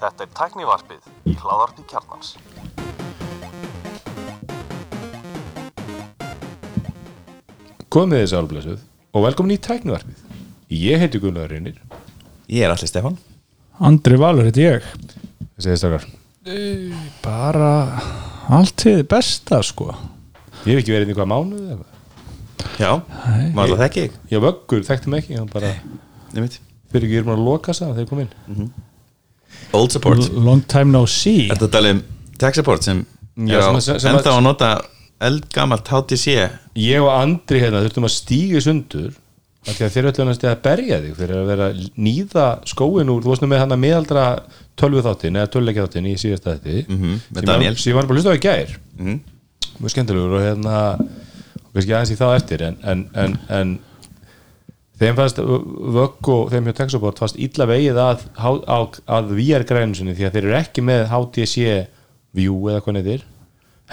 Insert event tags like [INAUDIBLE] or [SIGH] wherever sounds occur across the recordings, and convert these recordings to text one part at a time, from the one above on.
Þetta er tæknivarpið í hláðarpi kjarnans. Komið þið sálblessuð og velkomin í tæknivarpið. Ég heiti Gunnar Reynir. Ég er allir Stefán Andri Valur heiti ég Þessi þið stakar. bara allt til besta sko Ég hef ekki verið inn í hvað mánuð eða. Já, maður alltaf þekki ég Ég vöggur, þekkti mig ekki, hann bara Nefnt. Fyrir ekki, er búin að loka þess að þeir kom inn. Old support L- Long time no see Þetta tala um tech support sem Já, er á sem sem að- ennþá að nota eldgamalt HTC Ég og Andri hérna þurftum að stíga sundur að þeir ætlu að berja þig fyrir að vera nýða skóin úr, þú varst nú með hann að miðaldra tölvu þáttin eða töluleikja þáttin í síðasta þetta Mhm, með Daniel. sem ég var bara að hlusta á í gær Mhm. mjög skemmtilegur og hérna og kannski aðeins í þá eftir en, en, en, en þeim fannst vögg og þeim hjá Texaport fannst illa vegið að, að, að, að VR-grænu sinni því að þeir eru ekki með HTC View eða hvað neyðir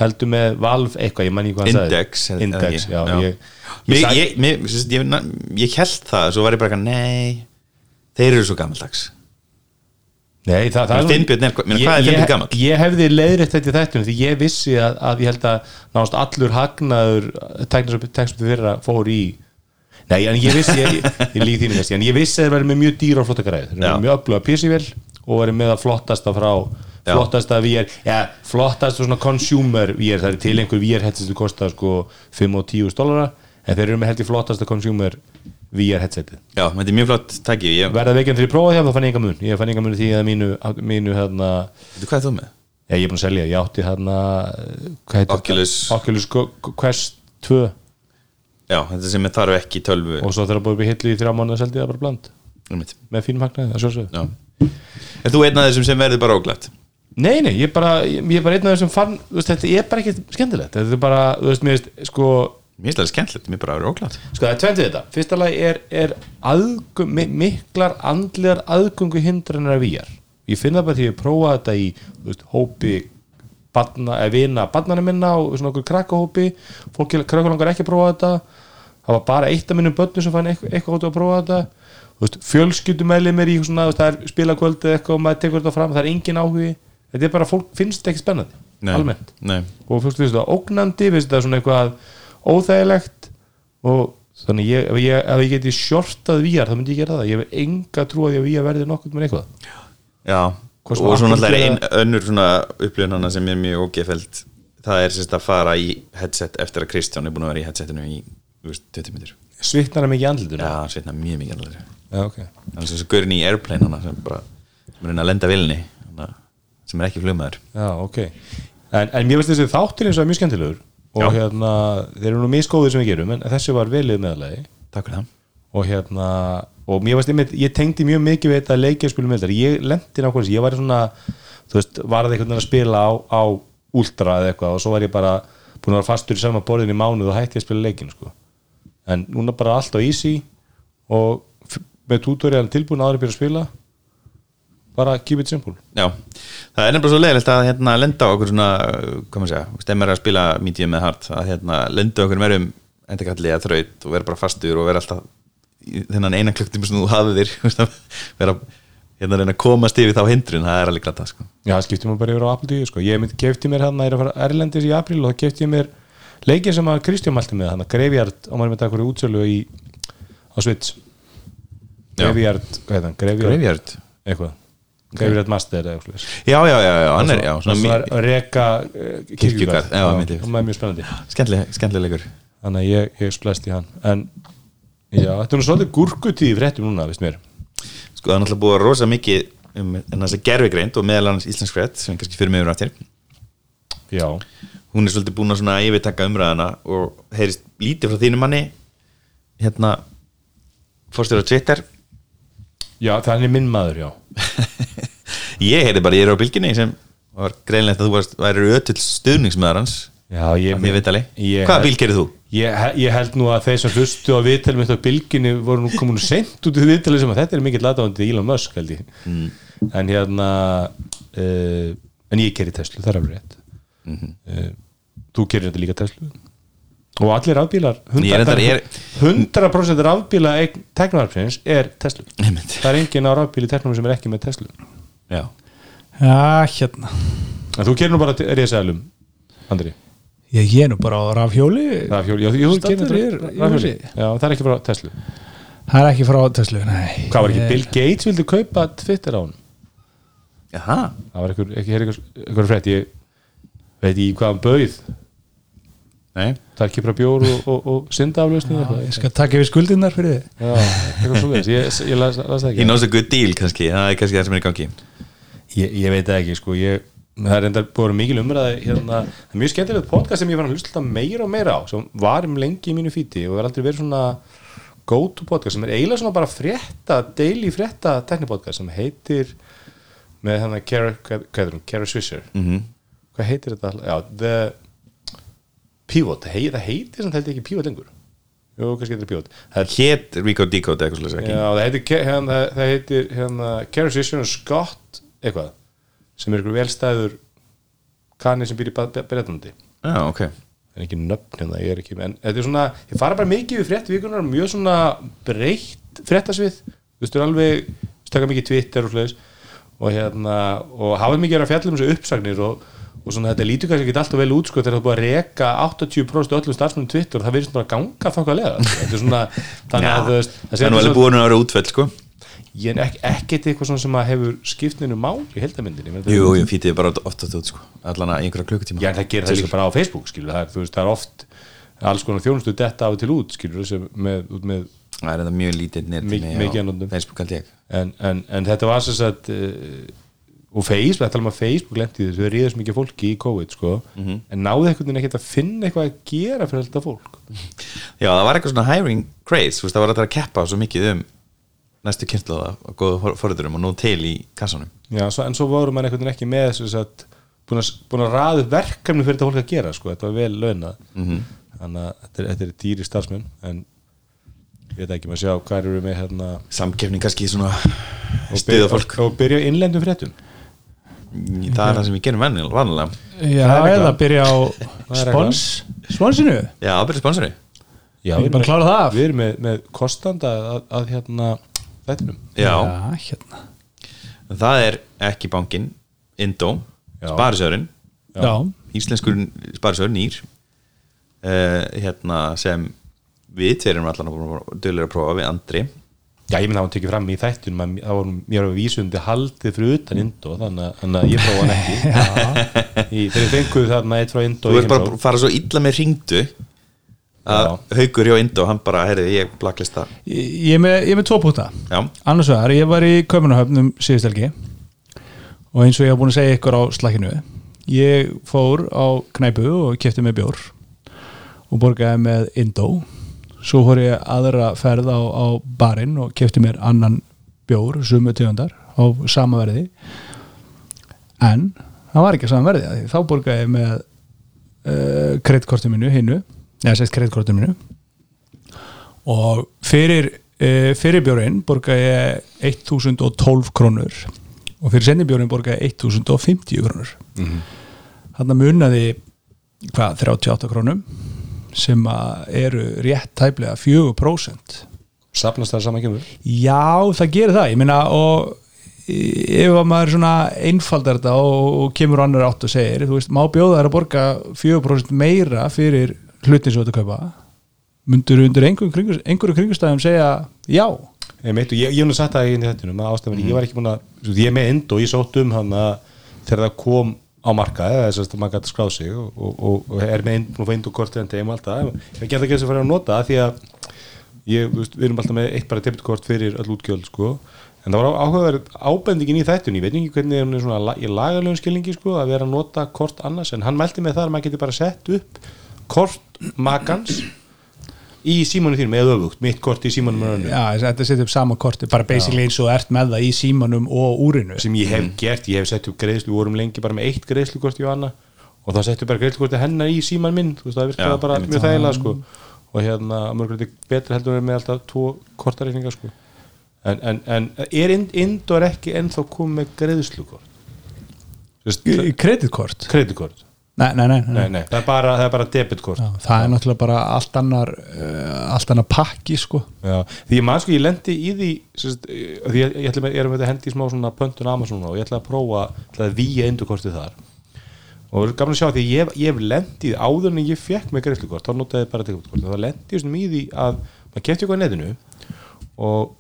heldur með Valve eitthvað, ég manni hvað hann sagði Index Index, já, ekki, já. ég, Mér, ég, ég, mér, ég, ég, held það Svo var ég bara eitthvað, nei Þeir eru svo gammaldags Nei, það, það er Finnbjörn er- meina, Ég- hvað er Finnbjörn gamall? Ég hefði leiðrætt þetta í þættunum því ég vissi að, að ég held að náðast allur hagnaður teknistum fyrir að fór í Nei, en ég vissi ég, ég, lík þínu þessi, en ég vissi að þeir verið með mjög dýra og flotta græð Já. eru mjög öfluga PC-vel og verið með að flottasta frá flottasta VR, já, flottasta svona consumer VR, það er til einhver VR headset sem kostar sko 5 og 10 dólara en þeir eru með held í flottasta consumer VR headsetið. Já, þetta er mjög flott tæki ég, verða veginn þegar ég prófaði það þá fann ég enga mun. Ég fann enga mun því að mínu, mínu hérna, Veitu, Hvað er þú með? Já, ég er búin að selja, ég átti hérna hvað heitir Oculus. Oculus Quest 2 Já, þetta sem þarf ekki tölvu. Og svo þegar búið upp í hillu í þrjá mánuða seldi ég það bara bland. Einmitt. með fínum hagnaði, það sjálfsög Já. Er þú einn af þessum sem verður bara óglætt? Nei, nei, ég er bara, ég, ég er bara einn af þessum fann veist, þetta er bara ekki skemmtilegt. Þetta er bara, þú veist, mér veist, sko Mér finnst það skemmtilegt, mér bara verður óglætt sko það er tventið þetta, fyrsta lagi er, er aðgum, mi- miklar andlegar aðgöngu hindranir af VR ég finn það bara því að ég prófa þetta í veist, hópi barna, eða vina barnana minna og svona okkur krakkahópi. Fólk krakkalangar ekki að prófa þetta það var bara eitt af minnum börnum sem fann eitthvað, áttu að prófa þetta. Þú veist, fjölskyldumæli mér í svona, það er spilakvöldi eða eitthvað og maður tekur þetta fram, það er engin áhugi. Þetta er bara, fólk finnst ekki spennandi Nei, almennt. Nei, og fólk finnst þetta ógnandi finnst þetta svona eitthvað óþægilegt. Og þannig ég, ef ég, ef ég geti shortað VR þá myndi ég gera það, ég hef enga trú að ég VR verði nokkuð með eitthvað. Já Hvað Og sem svo Apple náttúrulega ein gera- önnur svona upplifun hana sem er mjög ógefeld Það er sérst að fara í headset eftir að Kristján er búin að vera í headsetinu í veist, 20 minnur svitnar það mikið í andlitinu? Já, sveitna mjög mikið annað Já, ok. Þannig sem þessu gaurin í airplane hana sem bara sem er reyna að lenda vilni sem er ekki flugmaður. Já, ok. En, en mér finnst þessi þáttir eins og mjög skemmtilegur og Já. hérna, þeir eru nú miskóðir sem við gerum en þessi var velið meðalagi Takk fyrir það. Og hérna og mér varst einmitt, ég tengdi mjög mikið við þetta leikjarspilum ég lendi nákvæmlega ég var svona, þú veist, var það einhvern veginn að spila á, á últra eða eitthvað og svo var ég bara búin að vera fastur í sama borðin í mánuð og hætti að spila leikin sko. En núna bara allt á easy og með tutorial tilbúin aðra byrja að spila bara keep it simple Já, það er nefnilega svo leiðilegt að hérna, lenda okkur svona, hvað maður segja stemmar að spila medium með hard að hérna, lenda okkur merum endakalli að þraut og vera bara fastur og vera alltaf þennan eina klukktíma sem þú hafið þér [LAUGHS] vera hérna að reyna að komast yfir þá hindrun, það er alveg glata sko. Já, það skipti mér bara yfir á TV sko. Ég kefti mér hann að er að fara Erlendis í april og það kefti ég mér leikin sem að Kristján mælti með hann að Graveyard og maður myndi að hverju útsölu í á Já. Graveyard, hvað heit hann? Graveyard eitthvað. Graveyard Master eða eitthvað Já, já, já, já, hann er, já, svona reka ég. og maður er mjög spennandi. Skemmtileg, leikur. Þannig að ég, ég splæst í hann. En já, þetta er nú svolítið gúrkutíð í fréttum núna, veist mér. Sko, það er náttúrulega búið að rosa mikið um þess að gerfigreind og meðal annars Íslensk frétt sem kannski fyrir mig yfir áttir Já, hún er svolítið búin að svona yfirtaka umræðana og heyrist lítið frá þínu manni. Hérna fórstjóra Twitter. Já er minn maður, já. [LAUGHS] Ég heyrði bara ég er á bylginni sem var greinlegt að þú varst, væri ötull stuðningsmæður hans. Já, ég, ég- hvaða bíl gerir þú? Ég, ég held nú að þeir sem hlustu á viðtali mitt á bylginni voru nú komin sent út í viðtali sem að þetta er mikill aðdáðandi Elon Musk held ég. Mm. en hérna uh, en ég gerir Tesla, það er alveg rétt Mhm. uh, þú gerir þetta líka Tesla. Og allir rafbílar Ég er 100%, reyndar- ég 100% rafbíla eign teknovarpsins er Tesla. Það er engin á rafbíli teknum sem er ekki með Tesla. Já, Já, hérna. En þú gerir nú bara risaðalum Andri, Ég ég er nú bara á rafhjóli. Rafhjóli já, í- í rafhjóli. já, það er ekki frá Tesla. Það er ekki frá Tesla, nei. Hvað var ekki, Ég- Bill Gates vildi kaupa Twitter á hann Jaha. það var hér einhver, einhver frétt ég veit ekki hvað hann bauð. Nei, það er ekki frá bjór og, og, og syndaaflösning Já, Ég skal taka yfir skuldinnar fyrir þið já, eitthvað svo ég, ég las, las það he ekki knows a good deal kannski Það er kannski það sem er í gangi. Ég, ég veit það ekki sko. Ég, það er enda búin mikil umræði hérna, það er mjög skemmtilegt podcast sem ég var að hlusta meira og meira á sem var um lengi í mínu fíti og er aldrei verið svona go to podcast sem er eiginlega svona bara frétta daily frétta teknipodcast sem heitir með hann að Kara, hvað er hún, Kara Swisher. Mm hvað heitir þetta? Já, The Pivot, hei, það heitir held ég ekki Pivot lengur. Jú, kannski heitir Pivot. Það er Hét Rico Decode eitthvað slúðis ekki? Já, það heitir, hérna, það heitir hérna, Sisson og Scott eitthvað sem er ykkur velstæður kanni sem býr í Bretlandi. Já, ok. Það er ekki nöfn hérna, ég er ekki en þetta er svona, ég fara bara mikið við frétt vikunar mjög svona breytt fréttasvið. Þú veist, þú er alveg stökka mikið Twitter og sluðis og hérna, og hafa mikið að fjalla um þessu uppsagnir og, og svona þetta lítur kannski ekki alltaf vel út sko þegar það búið að reka 80% öllum starfsmennum Twitter það verður bara að ganga þokkalega sko. þetta er svona, [LAUGHS] þannig að það er alveg búin að vera útfell sko. Ég er ekki, ekkert eitthvað svona sem að hefur skiptinu mál í heldamyndinni Jú, jú, fítið bara oft að út sko Allan að einhverja klukkutíma. Já, það gerir það líka bara á Facebook, skilur, það er, veist, það er oft alls konar þjónustu detta af til út, skilur, sem með, með, Það er þetta mjög lítið net Og Facebook, það tala um að Facebook lendi þessu, þau ríðast mikið fólki í COVID, sko, en náðu einhvern veginn ekkert að finna eitthvað að gera fyrir þetta fólk. Já, það var eitthvað svona hiring craze Það var þetta að keppa svo mikið um næstu kynnslóða og góða forðurum og nú til í kassanum. Já, svo, en svo voru mann einhvern veginn ekki með þess að búin að, að upp verkefni fyrir þetta fólk að gera, sko, þetta var vel launað, Mhm. þannig að þetta er, þetta er dýri starfsmenn, en ég veit ekki maður sjá hvað eru með hérna Samkefning kannski svona og byrja, fólk. og byrja innlendum fréttum Það er það sem við gerum vanlega, vanlega. Já, eða byrja á Það er spons Sponsinu? Já, ábyrðið sponsori Já, Ekki bara klára það af. Við erum með, með kostanda að, að hérna þettinum Já, hérna. Það er ekki bankin Indó, Já. Sparisjóðurinn. Já, Íslenskur Sparisjóður nýr. Uh, hérna sem við tveir erum allan að dölur að prófa við Andri Já, ég minn það var tekið fram í þættunum að það mér að vísundi haldið fyrir utan Indó þannig, að- að ég prófa hann ekki. [LAUGHS] Í, Þeir fenguðu þarna eitt frá Indó Þú ert bara að fara svo illa með ringdu að haugur hjá Indó, hann bara, heyrði, ég blacklista. Ég ég er með, ég er með tvo púta Já, Annars vegar, ég var í Kaupanahöfnum síðustelgi og eins og ég haf búin að segja ykkur á slakkinu ég fór á knæpu og kefti með bjór og borgaði með Indó svo fór ég aðra ferð á, á barinn og kefti mér annan bjór, sumu tegundar á sama verði. En það var ekki að sama verði af því þá borgaði ég með uh, kreddkortið mínu hinnu eða sett kreddkortið mínu. Og fyrir uh, fyrir bjórinn borgaði ég 1012 krónur og fyrir senni bjórinn borgaði ég 1050 krónur. Hann munnaði hvað, 38 krónum sem eru rétt tæplega 4% Safnast það saman kemur? Já, það gerir það, ég meina og ef að maður svona einfaldar þetta og, og kemur annar átt og segir, þú veist, má bjóða þær að borga 4% meira fyrir hlutin sem þú ert að kaupa? Mundur undir einhverjum einhverjum kringustæðum segja já, meit, ég, ég hef nú sagt það í að ástæðan, ég var ekki búin að ég með Indó, ég sótt um hann að þegar það kom á markaði eða þess að maður gæti skráð sig og, og, og, og er með Indó, búin að fá Indó kortið en tegum alltaf, ég gert ekki þess að fara að nota það því að ég, við erum alltaf með eitt bara debitkort fyrir öll útgjöld sko. en það var áhugaverð ábendingin í þættun ég veit ekki hvernig hún er svona í lagalöfum skilningi sko, að vera að nota kort annars en hann mælti með það að maður geti bara sett upp kort magans í símanu þínum eða öfugt, mitt kort í símanum er önnur? Já, þetta setja upp sama korti bara basically eins og ert með það í símanum og úrinu. Sem ég hef gert, ég hef sett upp greiðslu við vorum lengi bara með eitt greiðslukort í hana og þá settu bara greiðslukort hennar í síman minn þú veist það virkaði bara mjög þægilega sko. og hérna mörgulegt betur heldur en með alltaf tvo kortareikninga sko. en, en, en er ind, Indor ekki ennþá komið með greiðslukort? Kreditkort. Kreditkort nei, nei, nei, nei. nei, nei, það er bara, það er bara debitkort. Já, það er náttúrulega bara allt annar uh, allt annar pakki sko. Já, því ég man sko, ég lendi í því sérst, því ég, ég ætla með, ég er með þetta hendi í smá svona pöntun Amazon og ég ætla að prófa ætla að víja indurkortið þar. Og gaman að sjá því ég, ég hef lendið áður en ég fekk með greiðslukort þá notaði bara debitkort. Þá lendi ég svona í því að maður kefti eitthvað á netinu og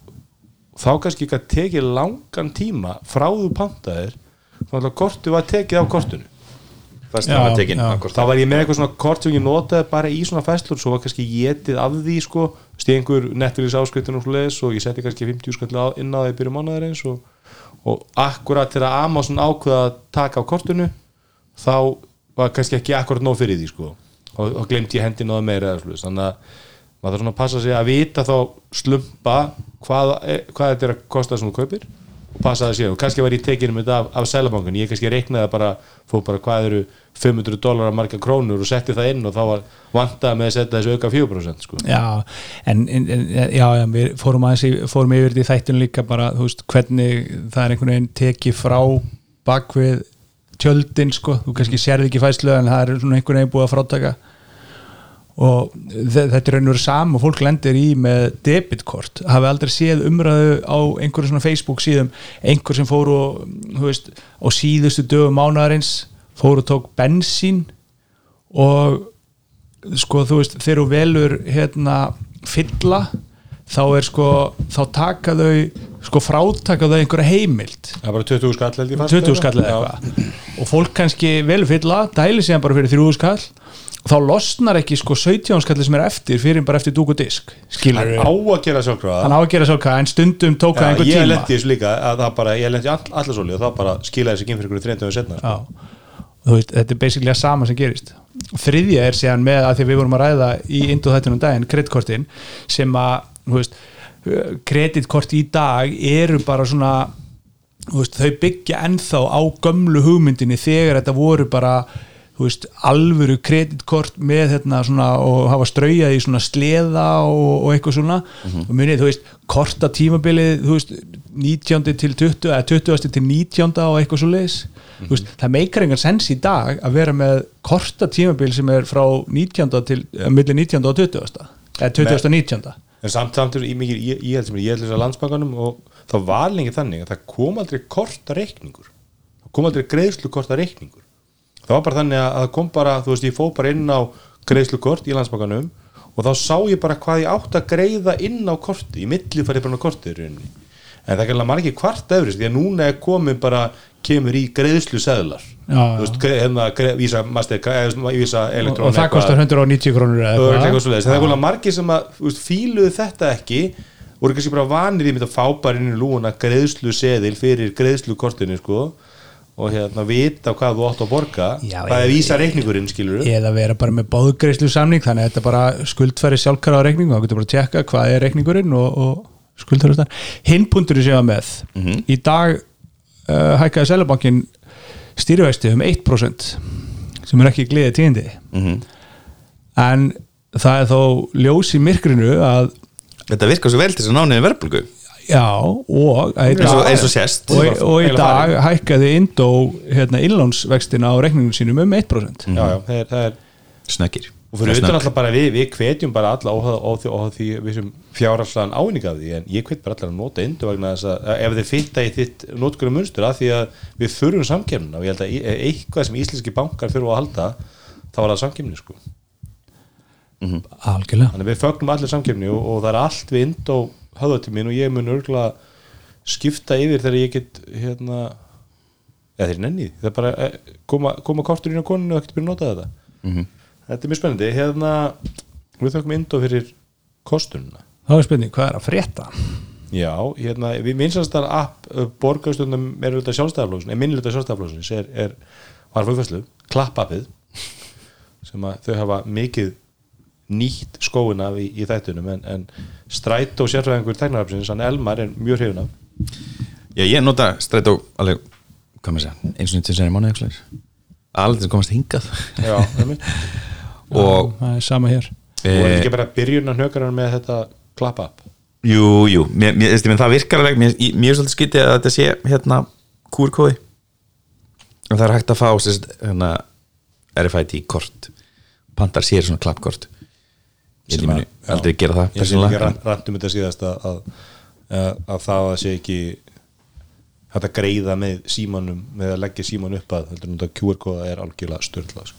þá kannski ekki að tekið langan tíma frá þú pantaðir þá ætla kortið var tekið af kortinu þá var ég með eitthvað svona kort sem ég notaði bara í svona fæslur svo var kannski getið af því sko. Stíð einhver Netflix áskriftun og svoleiðis og ég setti kannski 50 skall inn á því byrju mánuðar eins og, og akkurat til að Amazon ákveða að taka á kortinu þá var kannski ekki akkurat nóg fyrir því sko. Og, og glemt ég hendin á það meira svoleiðis. Þannig að maður þarf svona að passa sig að vita þá slumpa hvað, hvað þetta er að kosta sem þú kaupir passa það sér og kannski var ég tekinum þetta af, af sælabankan, ég kannski reiknaði bara fór bara hvað eru 500 dólarar marga krónur og setti það inn og þá var vantað með að setja þessu auka 4% sko. Já, en, en, en já, já, við fórum aðeins fórum yfir þetta í þættinu líka bara, veist, hvernig það er einhvern veginn tekið frá bakvið tjöldin, sko, þú kannski sérði ekki fæslu en það er svona einhvern veginn búið að frátaka og þe- þetta er raunur sam og fólk lendir í með debitkort, hafi aldrei séð umræðu á einhverju svona Facebook síðum. Einhver sem fór og, þú veist á síðustu dögum mánaðarins fór og tók bensín og sko þú veist þegar þú velur hérna fylla þá er sko þá taka þau sko frátaka þau einhverja heimild. Það er bara 20 skall held ég fast 20 skall eða eitthvað. Og fólk kannski velur fylla dæli síðan bara fyrir 30 skall þá losnar ekki sko 17 skalli sem er eftir fyrir bara eftir dúk og disk skilur hann á að gera sjálfkrafa. Hann á að gera svo en stundum tók það Já, einhver ég tíma. lendi þessu líka að það bara, ég lendi all, allarsóli og það bara skilaði þessu ekki fyrir ykkur 30 setna sko. Já, þú veist, þetta er basically að sama sem gerist. Þriðja er síðan með að því við vorum að ræða í indu þættunum daginn, kreditkortin sem að, þú veist kreditkort í dag eru bara svona veist, þau byggja ennþá á gömlu hugmyndinni þegar þetta voru bara veist, alvöru kreditkort með hérna svona og hafa straujað í svona sleða og, og eitthvað svona og munið, þú veist, korta tímabilið þú veist, 19. til 20 eða 20. til 19. og eitthvað svo leis þú veist, það meikar engan sens í dag að vera með korta tímabil sem er frá 19. til, eh, milli 19. og 20. eða 20. og 19. en samt samt er í ég held sem er, þess að landsbankanum og það var lengi þannig að það kom aldrei korta reikningur það kom aldrei greiðslu korta reikningur það var bara þannig að kom bara þú veist ég fó bara inn á greiðslukort í landsbankanum og þá sá ég bara hvað ég átt að greiða inn á korti í milli farið bara á rauninni. En það er ekki margir kvart efrist því að núna er komið bara kemur í greiðslu seðlar Já, þú veist, hérna, vísa, master, vísa og, og það kostar 190 krónur eða eitthvað. það er konar margir sem að fíluðu þetta ekki voru kannski bara vanir í mitt að fá bara inn í lúuna greiðslu seðil fyrir greiðslu kortinu sko og hérna vita hvað þú átt að borga. Já, hvað er ég- vísa reikningurinn skilur eða vera bara með báðgreislu samning þannig að þetta bara skuldfæri sjálfkara á reikningu þá getur bara að tjekka hvað er reikningurinn og, og skuldfæri hinn punktur sem ég var með í dag uh, hækkaði Sælabankin stýrivexti um 1% sem er ekki gleðið tíðindi. Mhm. en það er þó ljós í myrkrinu að Þetta virkar svo vel til þess að ná niður verðbólgu já og eins og, eins og sést. og, í dag hækkaði Indó hérna, innlánsvextina á reikningum sínum um 1% já, já, það er, það er Snöggir. Og fyrir utan alltaf bara við, við hvetjum bara alla óhað því við sem fjárhalslan því en ég hvet bara allar að nota indu vegna þess að ef þeir fitta í þitt notkurum munstur að því að við þurfum samkemna og ég held að í- eitthvað sem íslenski bankar þurfa að halda þá var það samkemni sko. Algjörlega. Þannig við fögnum allir samkemni og, og það er allt við ind og höfðatíð minn og ég mun örgulega skipta yfir þegar ég get hérna eða þeir nenni því, það er bara eh, koma, koma kortur inn á koninu og ekkert byrja að nota þetta. Mhm. þetta er mjög spennandi. Hérna, við þökkum ind fyrir kostununa þá er spurning, hvað er að frétta? Já, hérna, við minnstastar app borgarstundum er auðvitað sjálfstæðaflóksin, er minnilegt sjálfstæðaflóksins er, er var fólkvæslu, klappappið sem að þau hafa mikið nýtt skóin af í, í þættunum en, en stræt og sérfræðingur teknarafsins, hann Elmar er mjög hrifun af. Já, ég nota strætó alveg, hvað maður segja, eins og nýtt sem er mánuð ekki alveg til að komast hingað. Já, [LAUGHS] og það er sama hér. Og er e, ekki bara byrjun að hnökar með þetta klappapp Jú, jú, mér, mér, mér, það virkar alveg mér, mér er svolítið skytið að þetta sé hérna kúrkóði og það er hægt að fá sérst, hérna, RFID kort. Pantar sér svona klappkort ég Sem að- já. aldrei gera það ég persónulega, ekki rættum þetta síðast að, að, að, að það að sé ekki hægt að greiða með símanum með að leggja síman upp að að QR-kóða er algjörlega störla sko.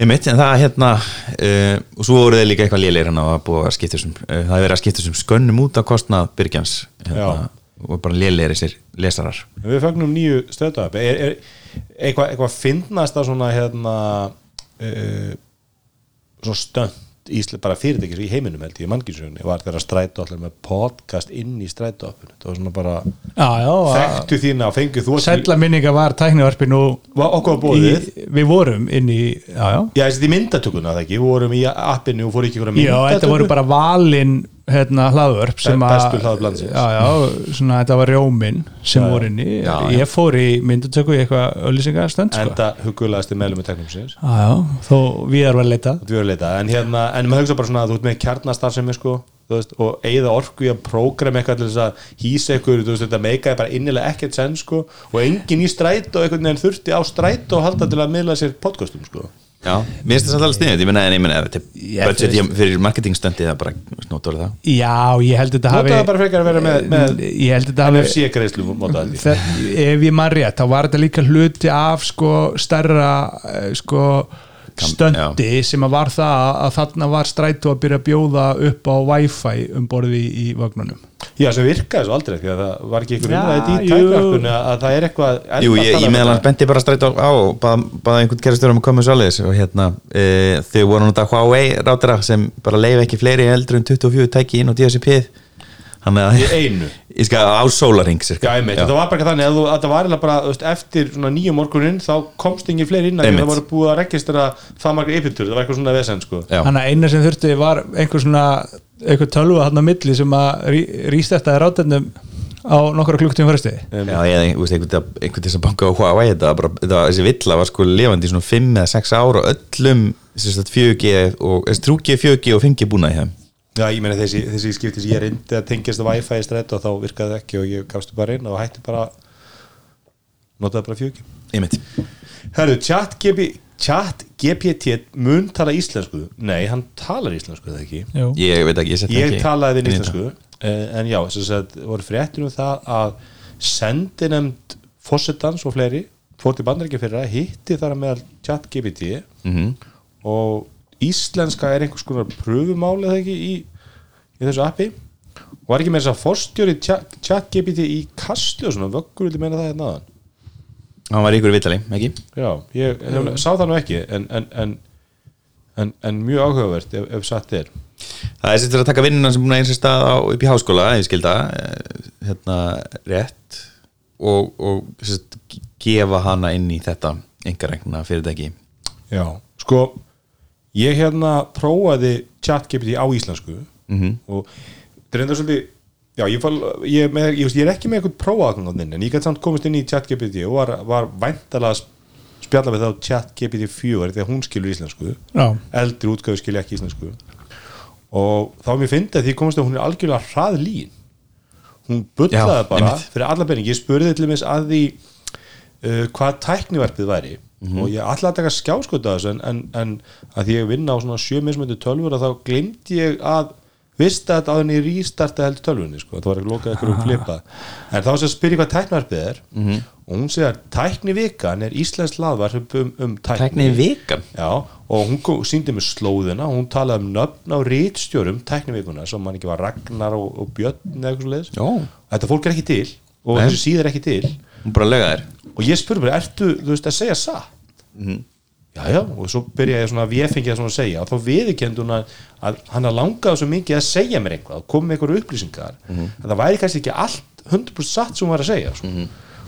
Ég mitt, en það hérna uh, og svo voru þeir líka eitthvað lélegir hann að búa að skipta þessum, uh, það er verið að skipta þessum skönnum út á kostnað byrgjans hérna, og bara lélegir þessir lesarar. Við fagnum nýju er, er eitthvað, eitthvað fyndnast að svona hérna uh, svona stönd ísli bara fyrirtækis í heiminum held ég í mannkynnsögunni var þeirra strætó allir með podcast inn í strætó það var svona bara Já, já, þekktu þína og fengið þú Sælla minninga var tæknivarpin og í, við vorum inn í já, já. Já, þessi myndatökuna það ekki, við vorum í appinu og fóru ekki ykkur að já, þetta voru bara valin hérna hlaðvörp sem að þetta var rjómin sem voru inn í, ég fór í myndutöku í eitthvað öllisingastönd sko. enda hugulegasti meðlum með teknumsins já, já, þó við erum að leita en hérna, en maður hugsa bara svona að þú ert með kjarnastarfsemi sko þú veist, og eigða orku í að prógrama eitthvað til þess að hýsa þú veist, þetta meikaði bara innilega ekkert senn sko og enginn í strætó einhvern veginn þurfti á strætó að halda til að miðla sér podcastum sko Já, mér finnst það samt alveg sniðið, ég menna en ég menna budget veist- fyrir marketingstöndi það bara snótórið það. Já, ég held þetta hafi Notaðu bara frekar að vera með, með ég held þetta hafi NFC greiðslu mótaði ef ég man rétt, þá var þetta líka hluti af sko stærra eh, sko stöndi sem að var það að þarna var strætó að byrja að bjóða upp á wifi um borði í, í vagnunum Já, sem virkaði svo aldrei, því að það var ekki Já, umræðið í jú. tækvarpunni að það er eitthvað Jú, ég, ég meðal hans benti bara strætt á, á og bað, baða einhvern kerastjórum að koma svo alveg og hérna, e, þau voru þetta Huawei rátara sem bara leiði ekki fleiri eldur en 24 tæki inn á DSP Þannig að Í einu. Ég skal á sólaring cirka. Já, einmitt, það var bara ekki þannig að, þú, að það var bara veist, eftir svona nýjum morgunin þá komst engin fleiri inn að að það voru búið að registra það margir yfirtur, það var eitthvað svona vesen sko. Þannig að eina sem þurfti var einhver svona einhver tölva hann á milli sem að rýstættaði ráttendum á nokkra klukktíma fyrstu Já, ég veist, einhvern þess að banka á Huawei þetta var bara, þetta var, þessi villa var sko lifandi í svona 5 eða 6 ár og öllum þessi sagt, 4G og þessi 3G, 4G og 5G búna í þeim Já, ég meina þessi, þessi skipti sem ég reyndi að tengjast Wi-Fi í strætt og þá virkaði það ekki og ég gafstu bara inn og hætti bara notaði bara fjöki Einmitt. Herru, chat, chat GPT mun tala íslensku Nei, hann talar íslensku það ekki Jú. Ég veit ekki, ég sett Ég ekki talaði við íslensku eh, en já, þess að voru fréttir um það að sendinemnd fósettans og fleiri fór til bandaríkja fyrir að hitti þar að meðal chat GPT Mhm. og íslenska er einhvers konar pröfumáli eða ekki í, í þessu appi. Og var ekki með þess að forstjóri GPT í kasti og svona vöggur vildi meina það hérna aðan Hann var ykkur vitali, ekki? Já, ég, ég sá það nú ekki en, en, en, en, en mjög áhugavert ef, ef satt er. Það er sittur að taka vinnuna sem búin að eins og stað á, upp í háskóla, ef ég skilda eh, hérna rétt og, og sett, gefa hana inn í þetta engaregna fyrirtæki. Já, sko ég hérna prófaði chat-GPT á íslensku Mhm. og það er enda svolítið já, ég, fal, ég, er með, ég, ég er ekki með eitthvað prófaðan en ég gæti samt komist inn í chat-GPT og var, var væntalega að spjalla við þá chat-GPT 4 því að hún skilur íslensku Já. eldri útgáfi skilja ekki íslensku og þá er mér fyndið að því komist að hún er algjörlega hrað lín hún bullaði Já, bara einmitt. fyrir alla penning, ég spurði til þess að því uh, hvað tækniverfið væri Mhm. og ég ætlaði að taka skjáskota þessu en, en, en að því ég vinna á svona sjö mismöndu tölfur og þá glemdi ég að vista þetta að henni rístarta held tölvunni sko, það var ekki lokað eitthvað um flipa en þá sem spyr ég hvað tækniverfið er. Mhm. og hún segir að tæknivikan er íslensk laðvar um, um tækni, Tækni vikan Já, og hún sýndi mér slóðina hún talaði um nöfn á rítstjórum tæknivikuna sem mann ekki var Ragnar og, og Björn eða eitthvað svo leiðis þetta fólk er ekki til og Nei. þessi síð er ekki til. Hún bara þér og ég spurði bara, ertu, þú veist, að segja satt Mhm. já, já, og svo byrja ég svona að að svona að segja og þá viðurkenndi hún að, að hann að langaði svo mikið að segja mér eitthvað, koma með eitthvað upplýsingar Mhm. að það væri kannski ekki allt 100% satt sem hún var að segja sko.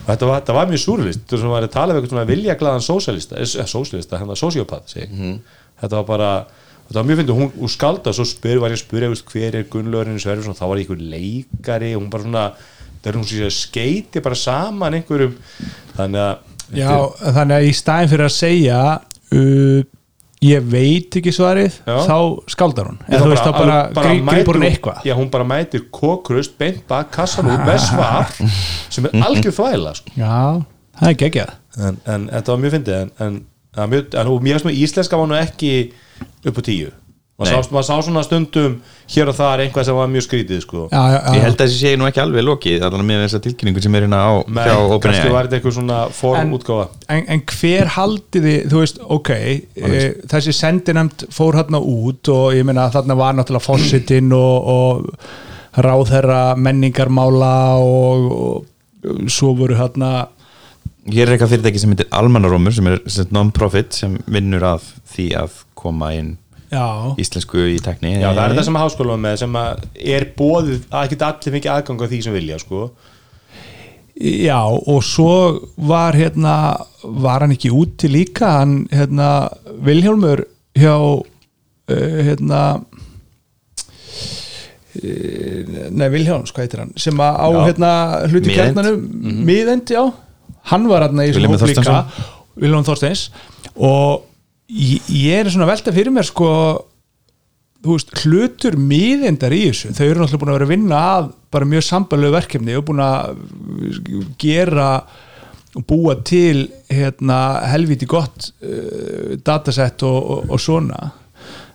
og þetta var, þetta var mjög súrlist þú veist, hún var að tala um eitthvað svona viljaglaðan sósialista, eh, sósialista, hann var sosiopath segi. Mhm. þetta var bara þetta var mjög fyndið, hún, hún skalda svo spyr, var ég að spyrja hver er Gunnlaugurinn Bara það er hún sér að skeiti bara saman einhverjum. Þannig að Já, þannig að í staðin fyrir að segja uh, ég veit ekki svarið Já. þá skaldar hún. Eða þú veist þá bara, mætir grípur hún eitthvað. já, hún bara mætir kókrust, beint bak, kassan út með svar sem er algjör þvæla sko. Já, það er geggjað. En, en þetta var mjög fyndið en, en, en, mjög, íslenska var nú ekki upp á tíu maður sá, sá svona stundum hér og þar einhvað sem var mjög skrítið sko. já, já, já. Ég held að þessi sé nú ekki alveg lokið allan með þessa tilkynningu sem er hérna á Men kannski var þetta eitthvað svona formútgáfa en, en hver haldið þið, þú veist, ok e, þessi sendinemt fór hérna út og ég meina þarna var náttúrulega fósitinn og, og ráðherra menningarmála og, og svo voru hérna Hér er eitthvað fyrirtæki sem heitir Almanarómur sem er non-profit sem vinnur að því að koma inn já, íslensku í tekni Já, það er þetta sem háskóla með sem að er bóðið að geta allir mikið aðgang á því sem vilja sko. já og svo var hérna var hann ekki úti líka hann hérna Vilhjálmur hjá uh, hérna uh, nei Vilhjálms, hvað heitir hann sem að á Já. hérna hluti kjarnanum. Miðend, já. Hann var hérna í svona hóp líka. Vilhjálm Þorsteins. Og ég, ég er svona að velta fyrir mér sko þú veist, hlutur miðendar í þessu þau eru náttúrulega búin að vera að vinna að bara mjög sambalegu verkefni og búin að gera og búa til hérna, helviti gott uh, datasett og, og, og svona.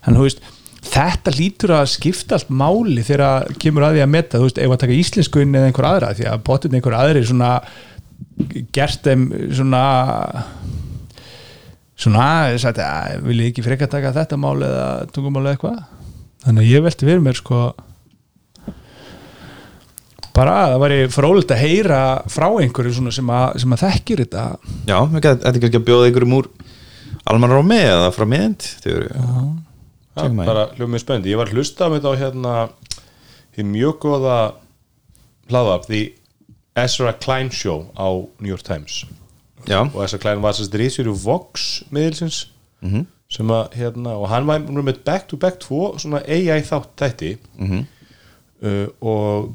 Þú veist þetta lítur að skipta allt máli þegar kemur að því að metta, þú veist, ef að taka íslenskunni eða einhver aðra, því að potið einhver aðri svona gert þeim svona svona, ég sagði, að vil ég ekki frekar taka þetta mál eða tungumál eða eitthvað? Þannig að ég velti fyrir mér sko bara það væri frólitt að heyra frá einhverju svona sem að, sem að þekkir þetta. Já, þetta er kannski að bjóða ykkur um úr Almanarómi eða frá miðend Þau eru Já, að- bara hljóð mjög spenndi ég var að hlusta með þetta á hérna í mjög góða hlaðvarp því Ezra Klein Show á New York Times Já, og Ezra Klein var sérst rísir úr Vox miðilsins Mhm. sem að hérna og hann var með back to back tvo svona AI þátt þætti. Mhm. uh, og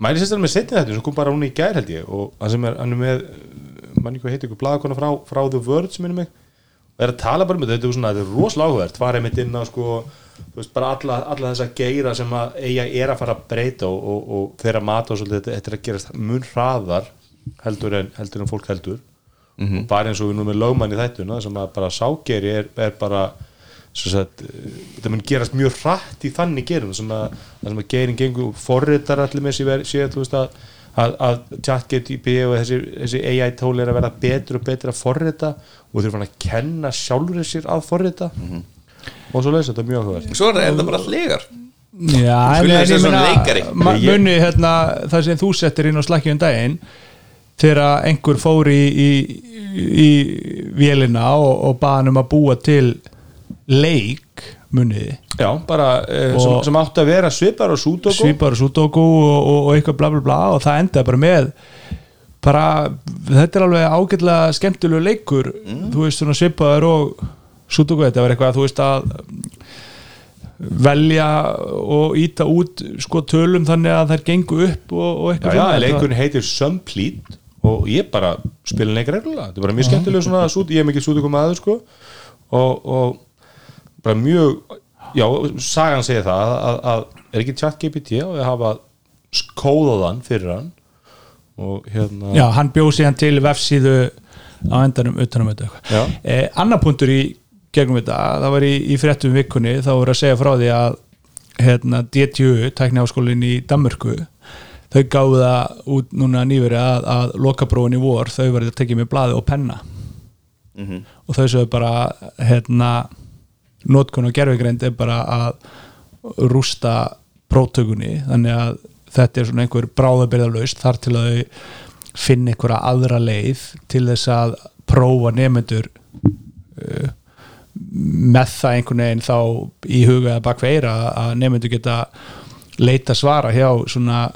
mæli sérstaklega með setni þetta sem kom bara hún í gær held ég og hann sem er, hann er með uh, manni hvað heitir ykkur blaðakona frá, frá The Word sem er mig og er að tala bara með þetta, þetta er svona, þetta er rosalega áhugavert. Fara einmitt inn á sko veist, bara alla, alla þessa geira sem að eiga er að fara að breyta og, og, og þeirra mat og svolítið, þetta, þetta er að gerast mun hraðar heldur en, heldur en fólk heldur og bara eins og við nú með lögmann í þættuna sem að bara ságeri er, er bara sem sagt, þetta mun gerast mjög hratt í þannig gerum sem að, það sem að gerin gengur forritar allir með sér sé, þú veist að að, að ChatGPT og þessi, þessi AI tól er að verða betur og betur að forrita og þeir fann að kenna sjálfur sér að forrita. Og svo leiðis þetta er mjög áhugavert. Svo er þetta bara legar Já, ma- Ég- muni hérna það sem þú settir inn á slakkjum daginn þegar einhver fór í, í, í vélina og, og baðan um að búa til leik muniði Já, bara eh, sem, sem átti að vera svipar og súdoku svipar og sudoku og, og, og eitthvað bla bla bla og það endaði bara með bara, þetta er alveg ágætlega skemmtilegu leikur þú veist svona svipaður og sudoku þetta var eitthvað, þú veist að velja og íta út sko tölum þannig að þær gengu upp og, og Já, eitthvað já, svona. leikurinn heitir Sumplete og ég bara spila leik reglulega. Þetta er bara mjög skemmtileg svona sút, ég er mikið súdoku maður sko. Og, og bara mjög já, sagan segir það að, að, að er ekki chat GPT og ég hafa kóðaðan fyrir hann? Og hérna Já, hann bjóð síðan til vefsíðu á endanum utanum þetta eh, Annar punktur í gegnum þetta, það var í, í fréttum vikunni þá voru að segja frá því að hérna, DTU, tækniháskólinn í Danmörku þau gáðu það út núna nýveri að, að lokaprófin í vor, þau verður að tekja með blaði og penna. Og þau sögðu bara hérna, notkun og gerfigreind er bara að rústa prótökunni þannig að þetta er svona einhver bráðabyrðalaust þar til að þau finna einhverja aðra leið til þess að prófa nefnendur uh, með það einhvern veginn þá í huga eða bakveira að nefnendur geta leita svara hjá svona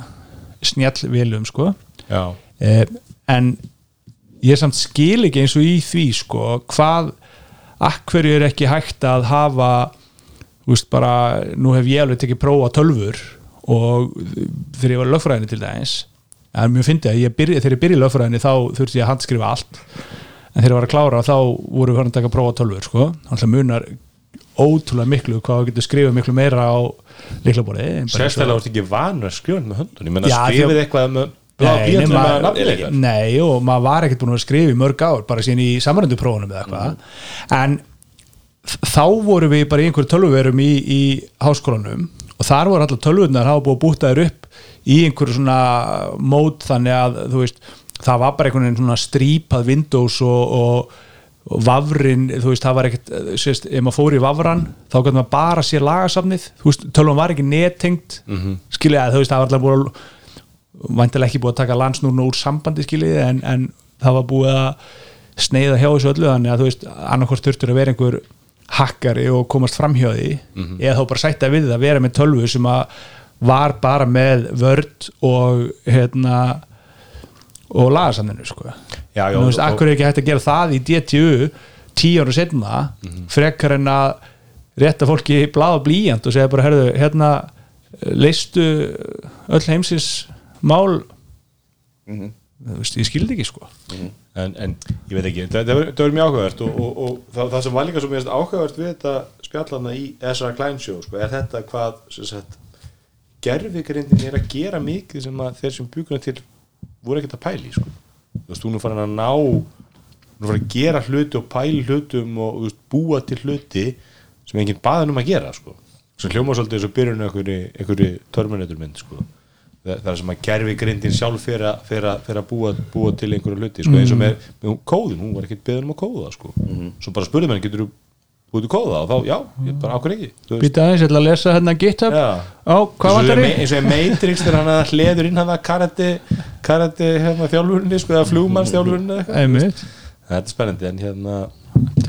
snjallvilum sko. Já, eh, en ég samt skil ekki eins og í því sko, hvað akkverju er ekki hægt að hafa veist bara, nú hef ég alveg tekið prófa tölfur og þegar ég var lögfræðinni til það er mjög fyndið að ég byrja, þegar ég byrja í lögfræðinni þá þurfti ég að handskrifa allt. En þegar ég var að klára þá voru við farin að taka prófa tölfur sko, þannig munar ótrúlega miklu hvað þú getur skrifað miklu meira á líklaborði sérstaklega varst ekki vanur að skrifa með höndun ég menna skrifið eitthvað með Nei, nema- með ykkar Nei, og maður var ekkert búin að skrifa í mörg ár bara síðan í samrönduprófunum eða eitthvað. En þ- þá vorum við bara í einhverju tölvuverum í, í háskólanum og þar voru allar tölvunar hafa búið að búta þér upp í einhverju svona mót þannig að þú veist, það var bara einhvern veginn svona strípað Windows og, og vafrin, þú veist, það var ekkert sérst, ef maður fór í vafran, þá gæti maður bara sér lagasafnið, þú veist, tölvan var ekki nettengt, mm -hmm. skilja þú veist, það var allar búið að væntilega ekki búið að taka landsnúrnu úr sambandi skiljiði en, en það var búið að sneiða hjá þessu öllu þannig að þú veist annarkvort þurftur að vera einhver hakkari og komast framhjá því eða þá bara sætta við að vera með tölvu sem að var bara með vörd og hérna og lagasamninu sko Já, já, Nú, veist, akkur er ekki hægt að gera það í DTU tíu ára setna frekar en að rétta fólki blað og blíjant og segja bara herðu, hérna leistu öll heimsins mál? Þú veist, ég skildi ekki sko. En, en ég veit ekki, það, það, var, það var mjög áhugavert og, og, og það, það sem var líka svo mjög áhugavert við þetta spjallana í Ezra Klein show sko, er þetta hvað gerfigrindin er að gera mikið sem að þeir sem bjúkuna til voru ekkert að pæli sko. Þú veist, hún er farin að ná hún er farin að gera hluti og pæli hlutum og veist, búa til hluti sem enginn baðan um að gera sko. sem hljóma svolítið eins og byrjun einhverju, Terminator mynd sko. það er sem að gerfi grindin sjálf fyrir að, að, að búa, búa til einhverju hluti sko. eins og með, með kóðin, hún var ekkert beðin um að kóða sko. svo bara spurði mér, getur þú búið til kóða og þá, já, ég bara ákveð ekki? Býta aðeins, ég ætla að lesa hérna GitHub. Á, hvað vantar í- þig? eins og í Matrix þegar hann að hleður inn hann að karate karate hérna þjálfurinni sko, eða Einmitt. Þetta er spennandi en hérna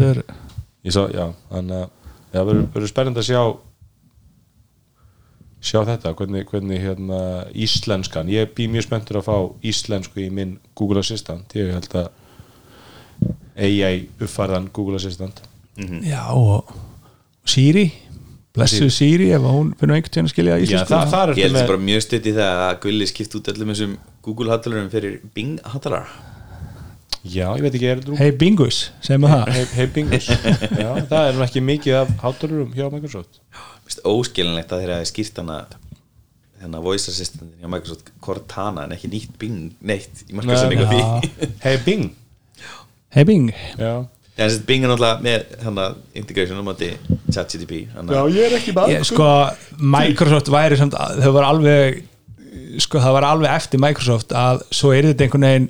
er ég sá, já, þannig að það verður spennandi að sjá sjá þetta, hvernig, hvernig hérna íslenskan, ég bý mjög spenntur að fá íslensku í minn Google Assistant ég held að AI uppfærðan Google Assistant Já, og Siri Blessu Siri, ef hún finnur einhvern tíðan að skilja já, íslensku það, það Ég er held með þetta bara mjög stutt í það að Gulli skipt út öllum þessum Google hattalurum fyrir Bing hattalar já, ég veit ekki, er þetta Hey Bingus, segjum við það. Hey, hey Bingus. Já, það er nú ekki mikið af hátalurum hjá Microsoft. Óskilinlegt að þeirra hafi skýrt hana þennan voice assistantin hjá Microsoft Cortana en ekki nýtt Bing neitt. Í markaðsendingu á því. Hey Bing. Hey Bing. Já, Já, þessi Bing er náttúrulega með hana, integration á móti ChatGTP hana, ég er ekki ég, Sko, Microsoft væri samt, þau var alveg sko, það var alveg eftir Microsoft að svo er þetta einhvern veginn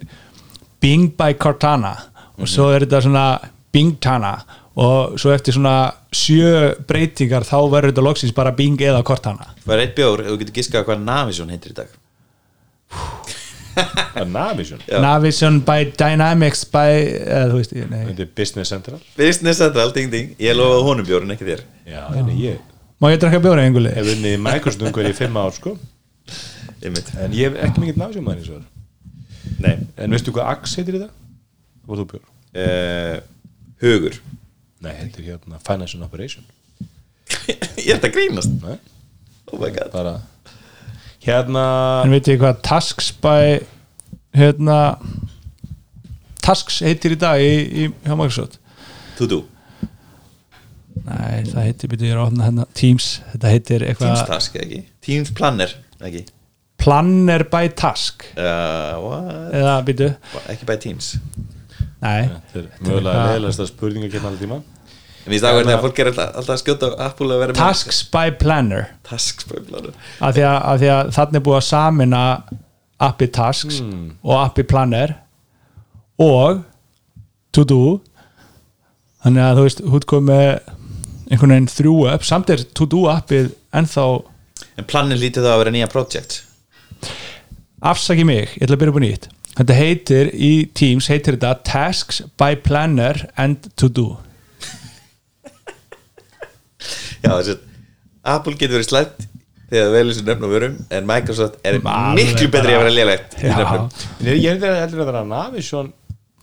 Bing by Cortana og svo er þetta svona Bingtana og svo eftir svona sjö breytingar þá verður þetta loksins bara Bing eða Cortana. Það er eitt bjór, þú getur giskað hvað Navision heitir í dag [LAUGHS] Navision. Já. Navision by Dynamics by þú veist, nei. Þetta er Business Central. Business Central, ding ding. Ég lofa honum bjórn, ekki þér. Já, en ég. Má ég drakka bjóra einhverju? unnið í Microsoft umhverju í fimm ár sko. En ég hef ekki mikið Navision maður eins og það Nei. En veistu hvað Axe heitir í það? Var þú bjór? uh, Hugur. Nei, heitir hérna Financial Operation. [LAUGHS] Ég ert að grínast. Nei, Oh my god. Bara Hérna En veit ég hvað Tasks by hérna Tasks heitir í dag í, í hjá Microsoft? To do Nei, það heitir, byrju, ég er að opna hérna Teams, þetta heitir Teams eitthvað Task, ekki? Teams Planner, ekki? Planner by Task. Uh, what? eða, byrju, Ekki by Teams. Nei. Þetta er mögulega leðilegsta spurninga hérna allir tíma En við staðum að fólk er alltaf, alltaf að skjóta á Apple að vera með Tasks by Planner. Tasks by Planner. Af því að, að, að þannig er búið að samina appi Tasks og appi Planner og To Do þannig að þú veist, hún kom með einhvern veginn þrjú upp, samt er To Do appið ennþá En Planner lítið það að vera nýja project. Afsaki mig, ég ætla að byrja upp á nýtt. Þetta heitir í Teams heitir þetta Tasks by Planner and To Do [LAUGHS] Já, þess að Apple getur verið slætt þegar það velur sér nöfn og vörum en Microsoft er Alveg miklu betri að vera lélegt í En ég ég er þetta heldur að að Navision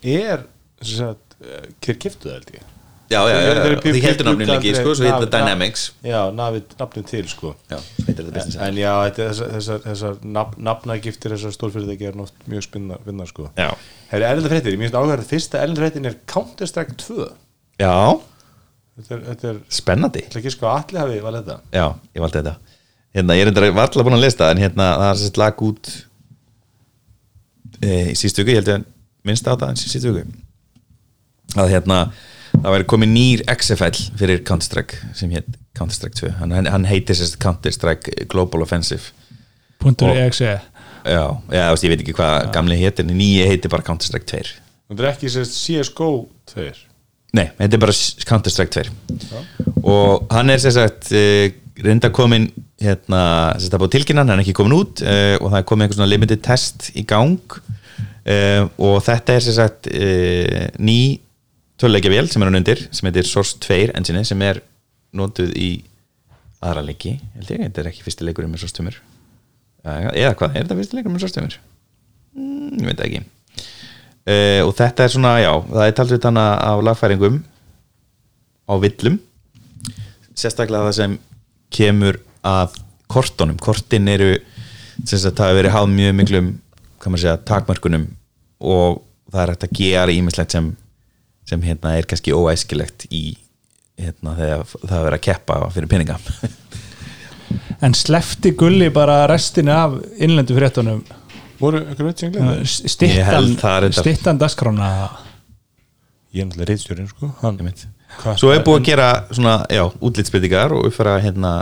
er sem eh, hver kiftu það held ég. Já, já, já, því heldur nafninu ekki, sko, svo heitir það Dynamics. Já, nafnum til sko. Það En já, er þessar, þessar, þessar nafn, nafnagiftir þessar stórfyrirtæki er nátt mjög spinna, spinna sko. Já, Herri, erlenda fréttir, ég minnst áhverð að fyrsta erlenda fréttin er Counter-Strike 2 já Þetta er, þetta er, spennandi. Ætla ekki sko allir hafi valið þetta. Já, ég valdi þetta. Hérna, ég er enda varla búin að lista en hérna, það er sett lag út e, í síðustu viku, ég held að minnst á það en síðustu viku. Að hérna það væri komið nýr XFL fyrir Counter-Strike sem heit Counter-Strike 2 hann, hann heitir sérst Counter-Strike Global Offensive. EXE já, já, þú veist, ég veit ekki hvað gamli heitir en nýji heitir bara Counter-Strike 2 Þetta er ekki sérst CSGO 2 Nei, þetta er bara Counter-Strike 2 og hann er sem sagt uh, reynda komin hérna, að búið tilkynnan, hann er ekki komin út uh, og það er komin einhver svona limited test í gang. Uh, og þetta er sem sagt uh, ný töluleikja vél sem er hann undir sem heitir Source 2 engine sem er notuð í aðra leiki, held ég, þetta er ekki fyrsti leikurinn með Source 2 eða hvað, er þetta fyrsti leikurinn með Source 2 mm, ég veit ekki uh, og þetta er svona, já, það er talsveit hana af lagfæringum á villum. Sérstaklega það sem kemur að kortunum, kortin eru sem sagt, það hefur verið háð mjög miklum maður segja, takmörkunum og það er hægt að gera ímislegt sem, sem hérna er kannski óæskilegt í hérna þegar það er verið að keppa fyrir peninga. [LAUGHS] En slefti gulli bara restina af innlendu fréttunum Voru sem glemur? Ég stittan, dagskrána Ég er náttúrulega reyðstjórinn sko. Hann, Hvað- svo er búið að gera svona, já, útlitsbyttingar og uppfæra hérna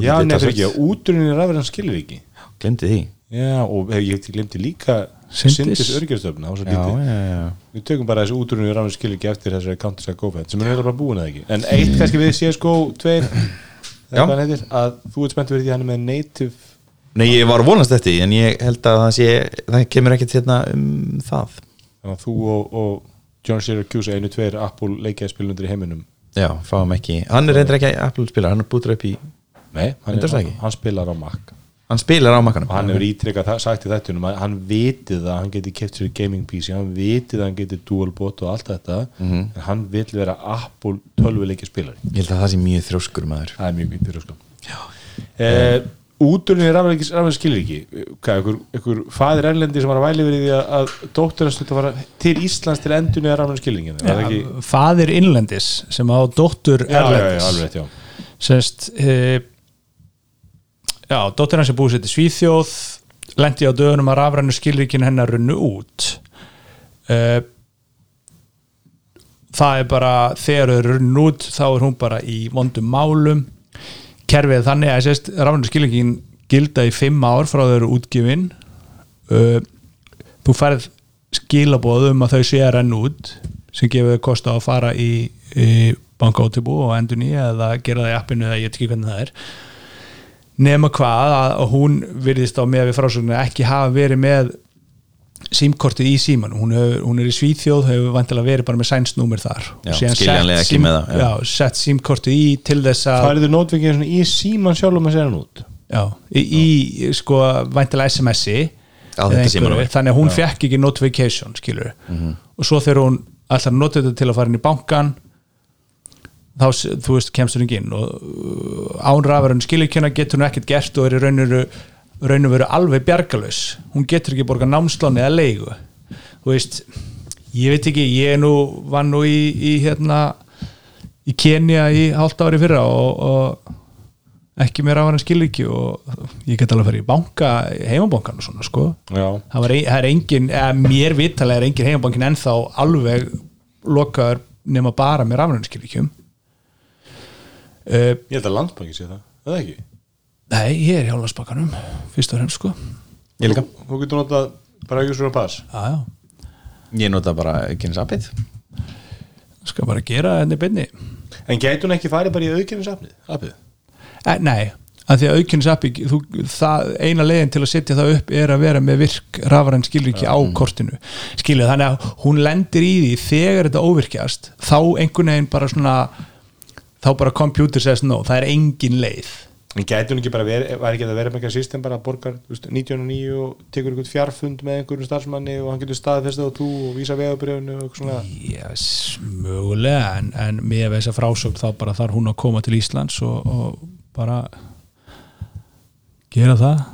Já, nefnir ekki, útrunni rafverðan skilur ekki glemdi því. Já, og hef, ég glemti líka Syndis. Örgjastöfna já, já, já. Við tökum bara þessi útrunni rafverðan skilur ekki eftir þessari Counter-Strike GoFed sem er bara búin eða ekki? En eitt kannski við CSGO 2 Já. eða hvað hann heitir að þú ert spennt verið því að hann er með native Nei, ég var vonast eftir en ég held að það sé það kemur ekkert hérna um það. Þannig að þú og, og John Syracuse einu tveir Apple leikjaðspilundur í heiminum. Já, fáum ekki, hann er reyndir ekki Apple spilar, hann er bútur upp í Nei, hann, er, hann, hann spilar á Mac. Hann spilar á makkanum og hann hefur ítrykkað það- sagt í þettunum að hann vitið að hann geti keft sér gaming PC hann vitið að hann geti dual bot og allt þetta Mhm. en hann vil vera Apple tölvuleikja spilari Ég held að það sé mjög þrjóskur maður. Það er mjög mjög fyrir eh, úturinn í rafleikis skilur ekki. Hvað, ykkur, ykkur fadir erlendi sem var að væli verið því að, að dóttur hans þetta var til Íslands til endunni skilringin það er ekki? faðir innlendis sem á dóttur já, já, já, erlendis. semst e, já, dóttir hans er búið sér til Svíþjóð lendi á dögunum að rafrænu skilríkin hennar runnu út. E, það er bara þegar þau runnu út þá er hún bara í vondum málum kerfið er þannig að sérst, skilríkin gilda í fimm ár frá þau eru útgifin e, þú færð skilaboð um að þau sé að renna út sem gefur þau kost á að fara í, í bankáttibú og endur nýja eða gera það í appinu eða ég veit ekki hvernig það er. Nema hvað að að hún virðist á með við frásögnu ekki hafa verið með símkortið í síman hún, hún er í Svíþjóð, hefur vantilega verið bara með sænsnúmer þar. Já, Og skiljanlega ekki með það, já. já, sett símkortið í til þess að færðu nótvikið í síman sjálfum að segja hann út? Já, í, í sko vantilega SMS-i þannig að hún fekk ekki notification skilur og svo þegar hún ætlar að nota þetta til að fara inn í bankan þá þú veist kemst hún ekki inn. Og uh, ánrafurinn skilurkjöna getur hún ekkert gert og er í rauninu rauninu veru alveg bjargalus hún getur ekki borga námslán eða leigu. Þú veist ég veit ekki, ég er nú var nú í, í hérna í Kenya í hálft ári fyrra og, og ekki mér af hann skilur ekki og ég get alveg að fara í banka heimabankan og svona sko. Já, það, ein, það er engin, mér vitalega er engin heimabankin ennþá alveg lokaður nema bara með rafnarnskilvíkjum uh, ég held að landsbanki sé það, eða ekki Nei, ég er hjá landsbankanum fyrst og fremst sko. Ég líka. Þú, getur notað bara ekki svona pass. Já, já, Ég nota bara appið. Skal bara gera henni beinni. En gæti hún ekki farið bara í auðkynningsafnið appið? Eh, Nei, að því að það, eina leiðin til að setja það upp er að vera með virk rafræn skilríki á kortinu. Skilju, þannig að hún lendir í því þegar þetta óvirkjast þá einhvern veginn bara svona þá bara computer says no, það er engin leið en gæti hún ekki bara verið, var ekki að vera með eitthvað system bara að borgar þú veist, 99 og tekur einhvern fjarfund með einhverjum starfsmanni og hann getur staðfestið á tú og vísa vegabrjöfunu og eitthvað svona? Yes, mögulega en, en með þess að frásögn þá bara þarf hún að koma til Íslands og, og bara gera það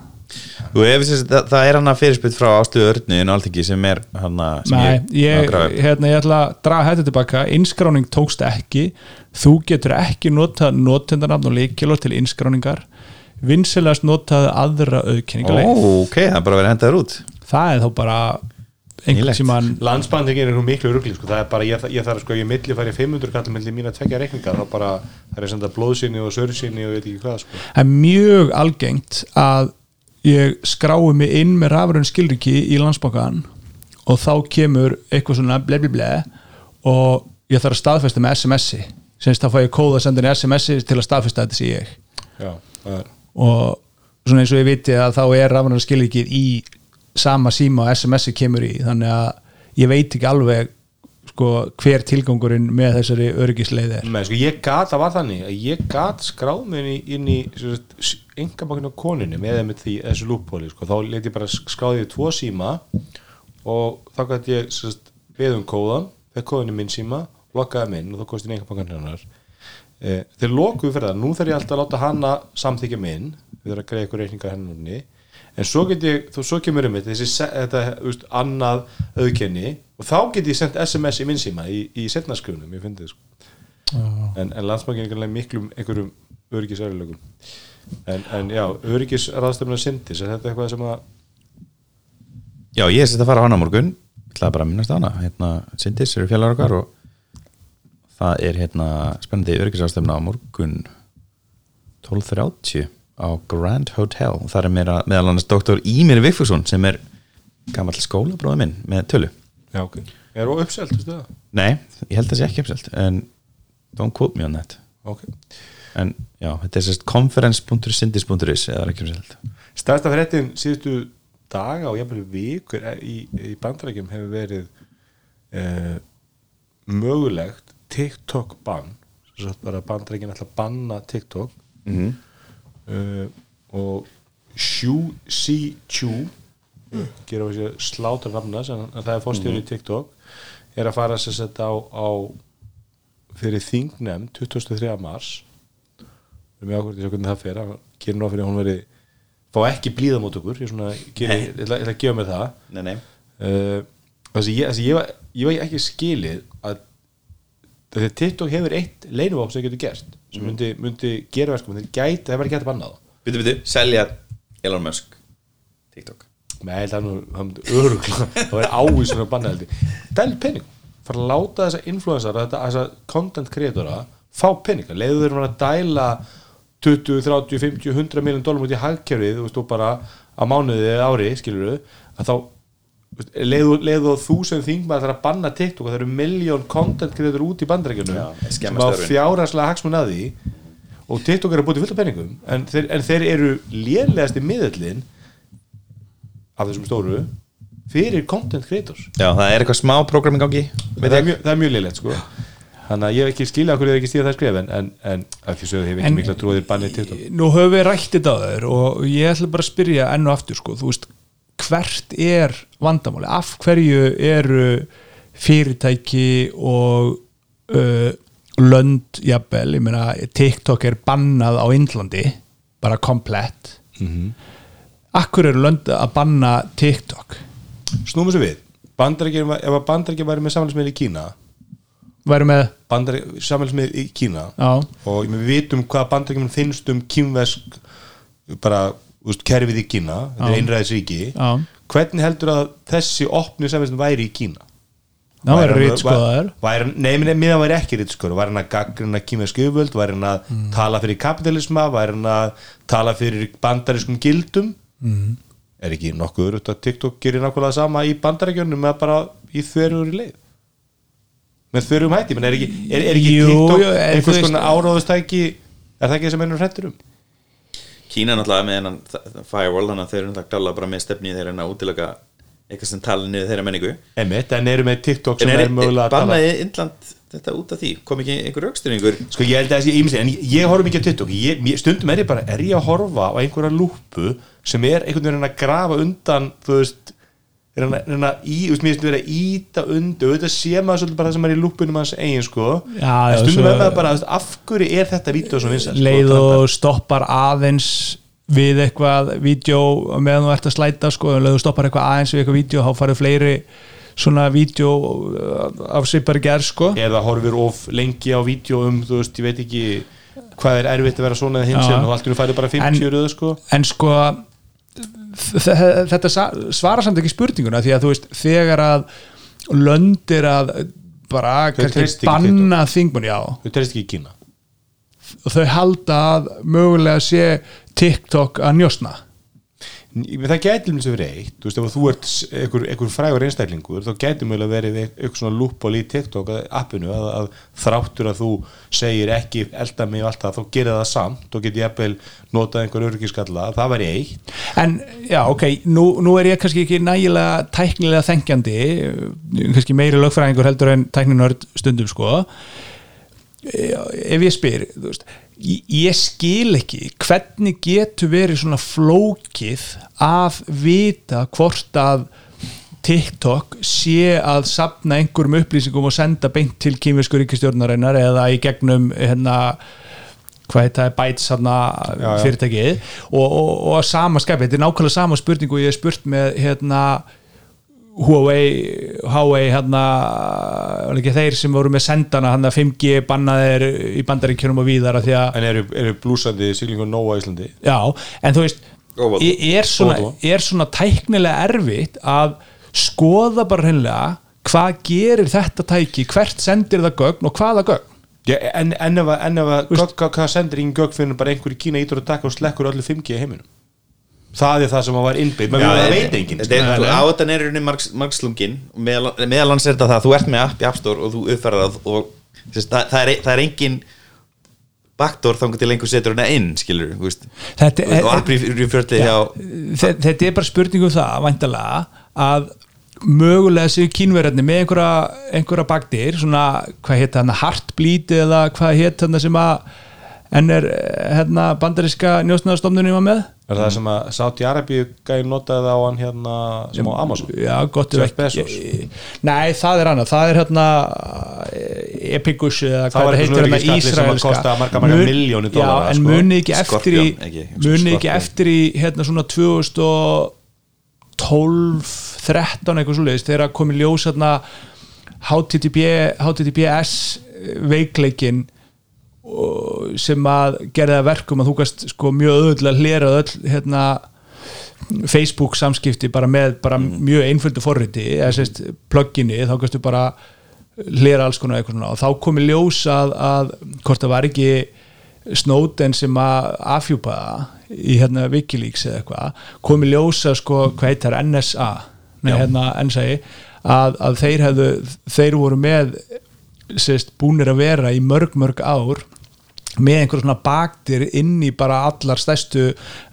Þú hefur þess að það er hann að fyrirspytt frá Ásluðu Örnu en alltingi sem er hann að sem Nei, ég, upp. hérna, ég ætla að draga þetta tilbaka. Innskráning tókst ekki. Þú getur ekki notað notendanafn og leikilor til innskráningar. Vinsilegast notaði aðra Ó, auðkenningaleið ok, það er bara verið að henda þér út. Það er þá bara tímann landsbandingin er nú miklu rugli sko. það er bara, ég, ég þarf sko, ég milli færi 500 kallum milli mín að tvekja reikninga. Þá bara, það er senda blóðsynni og sörsinni og ég veit ekki hvað sko. það er mjög algengt að ég skrái mig inn með rafurinn skilriki í landsbankan og þá kemur eitthvað svona ble ble ble og ég þarf að staðfesta með SMS-i semst þá fæ ég kóða að senda inn SMS-i til að staðfesta þetta sé ég. Já, og svona eins og ég viti að þá er rafurinn skilrikið í sama síma og SMS-i kemur í. Þannig að ég veit ekki alveg sko, hver tilgangurinn með þessari öryggisleið er. Men, sko, ég gat, það var þannig ég gat skráð mig inn í, inn í engabakkinu á konunni með þeim því þessu lúppóli, sko, þá let ég bara skráði ég tvo síma og þá gæti ég sérst, beð um kóðan fekk kóðan í minn síma, lokkaði minn og þá kosti engabakkan hennar. Eh, þeir lokuðu fyrir það, nú þarf ég alltaf að láta hanna samþykja minn, við þurfum að greiða ykkur reikningar hennunni en svo get ég, þú svo kemur um þetta þessi, þetta, úst, annað auðkenni og þá get ég sendt SMS í minn síma í, í setnaskrifunum, ég fyndi þið sko en, en landsbankin er miklum einhverjum öryggisörlögum en, en já, öryggisraðstöfna syndis, er þetta eitthvað sem að Já, ég er sett að fara á hana morgun. Ég ætlaði bara að minnast á hana. Hérna, Sindis eru fjallar okkar og það er hérna spennandi öryggisástöfna á morgun. 12.30 á Grand Hotel. Og það er meira, meðal annars doktor Ímir Vigfússon sem er gammal skólabróði minn með tölu. Já, ok, er það uppselt? Nei, ég held að það sé ekki uppselt en don't quote me on that. Ok, en já, þetta er sérst conference.sindis.is eða ekki uppselt stærsta fréttin síðustu daga og jafnvel vikur eh, í, í bandarækjum hefur verið uh, mögulegt TikTok bann. Bandarækjum ætla að banna TikTok. Mm uh, og Xu Si Chu gera á þessi slátur nafnas en það er fórstjóri í TikTok er að fara sér sett á, á fyrir þingnem 23. mars við erum með ákvörði svo hvernig það fer. Að gera ná fyrir að hún veri fá ekki blíða mót okkur. Ég, svona, geri, ég, ætla, að gefa mér það. Nei, nei. Uh, þessi, ég, þessi, ég, var, ég var ekki skilið að þessi TikTok hefur eitt leinuváp sem getur gert sem myndi, myndi gera gæti, það var ekki hægt að banna það Byttu, byttu, selja Elon Musk TikTok. Nei, það er nú, það það var ávísun að banna heldur dæl penning, fara að láta þessa influensara þetta, þessa content creatora fá penninga, leiðu þeir að dæla 20, 30, 50, 100 miljón dólar út í hagkerfið, þú veist, og bara á mánuði eða ári, skilur við að þá leiðu, þú sem þingmaður þarf að banna TikTok og það eru miljón content creator út í bandarækjunum Já, sem á störfin. fjárhagslega hagsmun að því og TikTok er að búti fullt af penningum en þeir, en þeir eru lélegasti miðallin af þessum stóru fyrir content creators. Já, það er eitthvað smá program í gangi það það er mjög lélegt sko þannig að ég hef ekki skilja okkur eða ekki stíða það skref en, en, en ekki sögðu hef ekki mikla trúðir bannið TikTok nú höfum við rætt þetta á þér og ég ætla bara að spyrja enn og aftur sko, veist, hvert er vandamáli, af hverju eru fyrirtæki og uh, lönd jafnvel, ég meina TikTok er bannað á Indlandi bara komplett. Mhm. akkur eru lönd að banna TikTok? Snúmum svo við. Bandarækjum, ef að bandarækjum væri með samfélagsmiðl í Kína væru með, bandarækjum samfélagsmiðl í Kína. Já, og við vitum hvað bandarækjum finnst um kínvesk bara, úst, kerfið í Kína. Þetta er einræðisríki. Hvernig heldur að þessi opni samfélagsmiðl væri í Kína? Það væri væri, nei, miðan væri ekki rítskoður væri hann að gaggrina kýmvesk yfirvöld? Væri hann að Mm. tala fyrir kapitalisma væri hann að tala fyrir bandarískum gildum? Mm. er ekki nokkuð örugt að TikTok gerir nákvæmlega sama í bandaríkjörnum með bara í þverjur í leið með þverjum hætti, menn er ekki, er, er ekki Jú, TikTok jú, þú einhvers konar áráðustæki er það ekki sem ennur hrættur um? Kína er náttúrulega með hennan firewall þannig að þeir eru náttúrulega klála bara með stefni þeir eru að útilega eitthvað sem tala niður þeirra menningu. Einmitt, en eru með TikTok sem er, er, mögulega að tala bannaði Indland þetta út af því? Kom ekki einhver aukstyrningur Sko ég held að þessi ímsi, en ég, ég horf mikið á TikTok. Ég, ég, stundum er ég bara, er ég að horfa á einhverja lúpu sem er einhvern veginn að grafa undan, þú veist er hann að, í, þú veist, mér finnst vera að íta undan, auðvitað sé maður svolítið bara það sem er í lúpunum hans eigin, sko. Já, en stundum er maður bara, þú veist, af hverju er þetta svo vinsælt, leið sko, og stoppar aðeins við eitthvað vídeo meðan þú ert að slæta sko, og leið og stoppar eitthvað aðeins við eitthvað vídeo þá farið fleiri svona vídeo uh, af svipari gerð sko. Eða horfir of lengi á vídeo um, þú veist, ég veit ekki hvað er erfitt að vera svona þetta svarar samt ekki spurninguna því að þú veist þegar að löndir að bara Þau banna þingmun já. Þú treyst ekki Kína. Og þau halda að mögulega sé TikTok að njósna Það þess að vera eitt Þú veist, ef þú ert einhver, einhver frægur einstaklingur þá gæti mjög verið eitthvað svona lúppól í TikTok appinu að, að þráttur að þú segir ekki elda mig og allt það, þá gerir það samt og geti jafnvel notað einhver örgiskalla það væri eitt. En já, ok, nú, nú er ég kannski ekki nægilega tæknilega þengjandi kannski meiri lögfræðingur heldur en tækninörd stundum sko. Ef ég spyr þú veist, ég, skil ekki hvernig getur verið svona flókið að vita hvort að TikTok sé að sapna einhverjum upplýsingum og senda beint til kýmisku ríkistjórnarinnar eða í gegnum hérna hvað það er Já, já. fyrirtækið og, og, og sama skapi, þetta er nákvæmlega sama spurningu og ég hef spurt með hérna Huawei, Huawei hérna, þeir sem voru með sendana hann að 5G bannaðir í bandaríkjunum og víðar að því að en eru, eru blúsandi siglingur nóa í Íslandi? Já, en þú veist Óvald. er svona, er svona tæknilega erfitt að skoða bara hreinlega hvað gerir þetta tæki, hvert sendir það gögn og hvaða gögn? Já, en, en ef að, hvað sendir ingen gögg fyrir bara einhver í Kína ítur að taka og slekkur öllu 5G í heiminum það er það sem að var innbyggt. Menn það veit enginn Þetta er- sko. á þetta rauninni margs- margslungin. Og meðal- meðalans er þetta það þú ert með app í App Store og þú uppfærar það og þess, það, það, er, það er engin backdoor þangar til einhver setur hana inn skilur þú veist. Þetta er- og app refjörti hjá Þe- þetta er bara spurning um það væntalega að mögulega séu kínverðarnir með einhverja, einhverja baktir svona, hvað hétt hann, Heartbleed eða hvað hétt hann sem að en er hérna bandaríska njósnaðarstofnunum var með er það sem að Sáti Arabíu gæði notaði á hann hérna sem á Amazon? Já, gott Jeff ekki. Nei, það er annað, það er hérna Epicus eða Það var hvað eitthvað heitir hérna öryggisgalli sem að Ísraelska. kosta marga, marga Mun- milljónir Já, en sko. muni ekki eftir í muni ekki eftir í hérna svona 2012 13 eitthvað svoleiðis þegar kom í ljós hérna HTTP, HTTPS veikleikin sem að gerði það verkum að þú gast sko mjög öðvöldlega hlera öll hérna Facebook samskipti bara með bara mjög einföldu forriti eða sérst plugginni þá gastu bara hlera alls konar eitthvað svona. Og þá kom í ljós að, að hvort það var ekki Snowden sem að afhjúpa það í hérna Wikileaks eða eitthvað kom í ljós að sko hvað heitar NSA nei, hérna NSA að, að þeir hefðu þeir voru með sérst búnir að vera í mörg mörg ár með einhver svona baktir inn í bara allar stærstu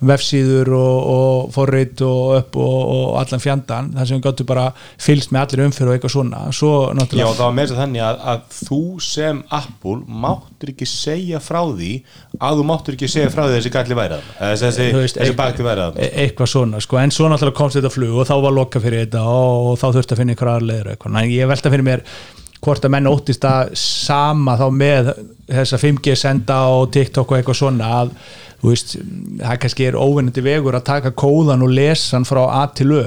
vefsíður og, og forreit og upp og, og allan fjandan þar sem við gáttu bara fylgst með allir umfyrir og eitthvað svona. Svo Já, það var með þess að þannig að, að þú sem Apple máttur ekki segja frá því að þú máttur ekki segja frá því þessi galli væri að þessi, veist, þessi eitthvað- bakti væri að e eitthvað svona sko, en svo náttúrulega komst þetta flug og þá var loka fyrir þetta og, og þá þurfti að finna einhver aðleður eitthvað, en ég velta fyrir mér hvort að menn óttist að sama þá með þessa 5G senda og TikTok og eitthvað svona að þú veist, það kannski er óvinnandi vegur að taka kóðan og lesa hann frá A til Ö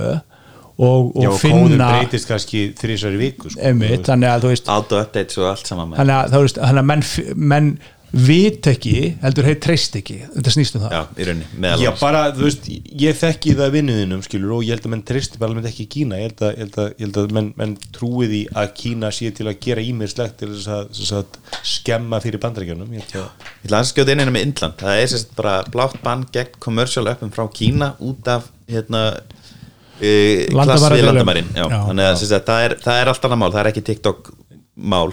og, og Já, og finna breytist kannski í viku sko. einmitt, þannig að þú veist auto-updates og allt saman með þannig að, veist, þannig að menn, menn vit ekki, heldur heið treyst ekki. Þetta snýst um það. Já, í rauninni, Já, bara, veist, ég þekki það vinnuðinum, skilur, og ég held að menn tristi bara alveg ekki í Kína, ég held að, ég held að, ég held að menn, menn trúi því að Kína sé til að gera ímiðslegt til þess að, að skemma fyrir bandaríkjörnum, ég held að Ég ætla að skjóta inn hérna með Indland. Það er sérst bara blátt bann gegn commercial uppum frá Kína út af hérna uh, klass við landamærin. Já. Já. þannig að sérst, það, er, það er allt annað mál. Það er ekki TikTok mál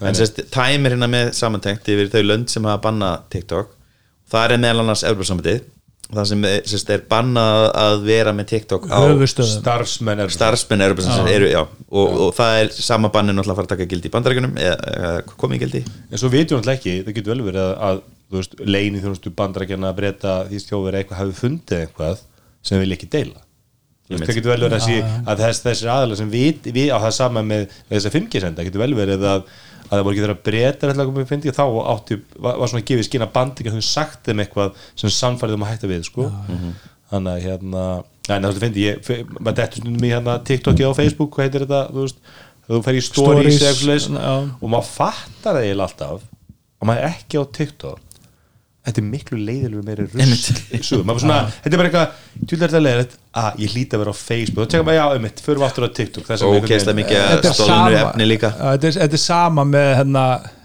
en sérst, time er hérna með samantengt yfir þau lönd sem hafa bannað TikTok. Það er meðal annars Evropasambandið það sem er, sérst, er bannað að vera með TikTok á starfsmenn er eru, já, og, og það er sama bannin náttúrulega að fara að taka gildi í bandarækjunum eða, komið í gildi. En svo vitum við alltaf ekki, það getur vel verið að, að þú veist, leini þjónustu bandarækjana að breyta því stjóður eitthvað hafi fundið eitthvað sem vil ekki deila. Það getur vel verið að, að þess, þessir aðalega sem við, við á það sama með, með þessa 5G senda, getur vel verið að, að það voru ekki þeirra breytar eitthvað komið fyndi þá átti, var, var svona gefið skina bandinga þau sagt þeim eitthvað sem samfærið um að hætta við sko. þannig að hérna Nei, það finnst ég, maður dettur stundum í hérna TikToki á Facebook, hvað heitir þetta, þú veist þú fer í stories, Stories, já. og maður fattar það eiginlega alltaf að maður er ekki á TikTok þetta er miklu leiðilegur meiri rust svo, maður svona, þetta er bara eitthvað tjúlega leiðilegt, að ég hlýta að vera á Facebook. Þá tekur maður, já, um mitt, förum aftur á TikTok það sem og keisla veginn- mikið er stólinu sama- efni líka. Þetta er, þetta er sama með hérna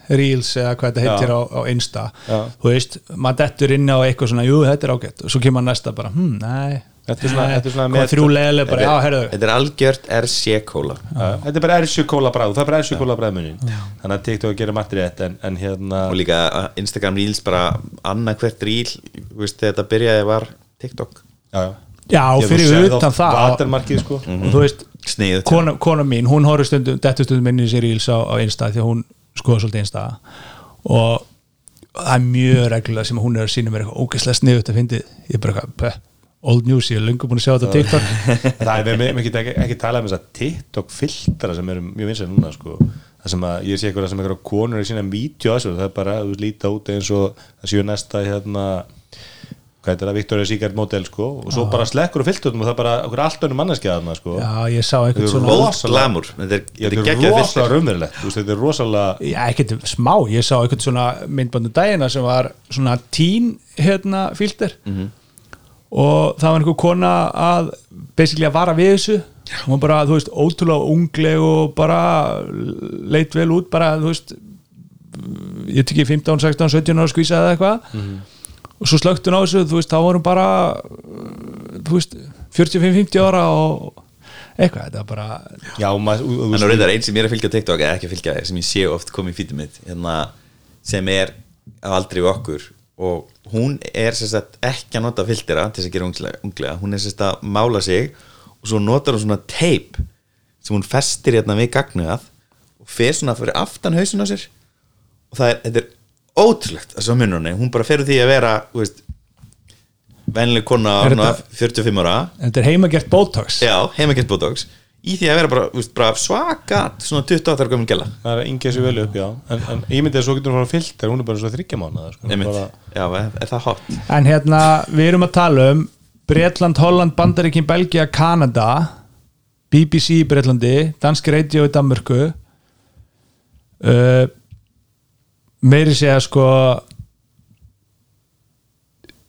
Reels eða hvað þetta heitir á, á Insta. Já. þú veist, maður dettur inn á eitthvað svona, jú, þetta er ágætt. Og svo kemur næsta bara, hm, nei Þetta er svona- þetta er svona hvað met- þrjú leðileg bara, já, herru þetta er algjört RC-kóla þetta er bara ersju kóla bræð það er bara ersju kóla bræðmunin þannig að TikTok gerir margt rétt en, en hérna og líka uh, Instagram Reels bara annað hvert Reel þú veist, þegar þetta byrjaði var TikTok. Já, já. já, fyrir utan það Watermarkið sko. Og þú veist, sniðið kona, kona mín hún horfður stundum, dettur stundum inn í sér Reels á, á Insta því að hún skoða svolítið Insta. Og það er mjög reglulega sem hún er að sína mér eitthvað ógeðslega sniðut að fyndið, ég er bara eitthvað "Pö, old news, ég er löngu búin að sjá þetta á TikTok. [LAUGHS] Það er, við ekki, ekki, ekki talað um þess að TikTok filtera sem eru mjög vinsæl núna sko. Það sem að ég sé eitthvað sem eitthvað konur í sína vídeo þessu, það er bara að líta út eins og það séu næsta hérna hvað heitir það, Victoria's Secret model sko. Og svo bara slekkur og filtur og það er bara okkur allt önnum manneskjaðarna sko. Já, ég sá eitthvað Þetta er svona rosa- Bold glamour. Þetta er, Já, þetta er þetta er filter. raunverulegt. Þú þetta er rosalega Já, ekkert smá, ég sá eitthvað svona myndbandu dagina sem var svona teen hérna filter og það var einhver kona að basically að vara við þessu. Hún var bara, þú veist, ótrúlega ungleg og bara leit vel út bara, þú veist ég tykki 15, 16, 17 ára skvísa eða eitthvað. Og svo slögt hún á þessu, þú veist, þá var hún bara þú veist, 45-50 ára og eitthvað, þetta var bara já, maður, þú- veist, einn sem ég er að fylgja TikTok eða ekki að fylgja, sem ég sé oft komið í fítið mitt hérna, sem er á aldrei við okkur og hún er sagt, ekki að nota filtera til þess að gera unglega, unglega. hún er sagt, að mála sig og svo notar hún svona teip sem hún festir hérna við gagnuðað og fer svona fyrir aftan hausin á sér. Og það er, þetta er ótrúlegt að svo munur henni, hún bara fer úr því að vera veist, venlega kona þetta- 45 ára. þetta er heimagert Botox? Já, heimagert botox í því að vera bara, úst, bara svaka svona 28 ára gömul gæla. Það er ingið sér vel upp, já. En, en ég myndi að svo getur hún fara filter, hún er bara svo þryggja mánuða sko. Bara, Já, er, er það hot? En hérna, við erum að tala um Bretland, Holland, Bandaríkin, Belgia, Kanada BBC í Bretlandi Dansk Radio í Danmörku. Uh, meiri segja sko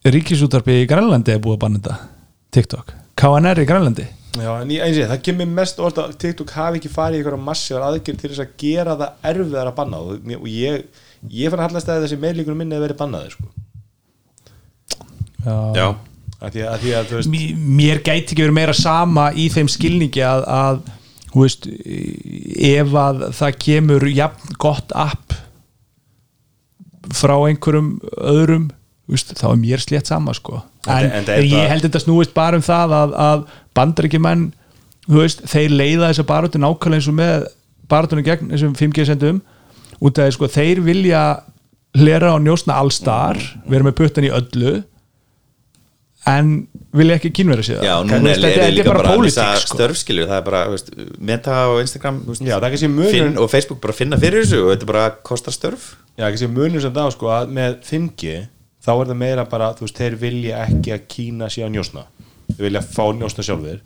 Ríkisútarpi í Grænlandi er búið að banna þetta. TikTok, KNR í Grænlandi Já, en ég, eins og ég, það kemur mest orð að TikTok hafi ekki farið í einhverja massívar aðgjörn til þess að gera það erfiðar að banna og, ég, ég fann allast að þessi meðlíkunum minni að verið bannaði sko. Já, að því að, að, því að veist Mér- gæti ekki verið meira sama í þeim skilningi að, að veist, ef að það kemur jafn gott app frá einhverjum öðrum veist, þá er mér slétt sama sko. en, En- ég held þetta snúist bara um það að, að veist, þeir leiða þessa baróttu nákvæmlega eins og með baróttunum gegn þessum 5G sendum. Út af því sko, þeir vilja hlera og njósna allstar vera með puttan í öllu en vilja ekki er, veist, er, þetta er bara pólitík sko. störfskilju það er bara, veist, meta á Instagram veist, Já, það er kannski munur- finn, og Facebook bara finna fyrir þessu og þetta bara kostar störf. Já, ekki sem munum sem það sko að með 5G þá er það meira bara, þú veist, þeir vilja ekki að Kína að njósna þeir vilja fá njósna sjálfur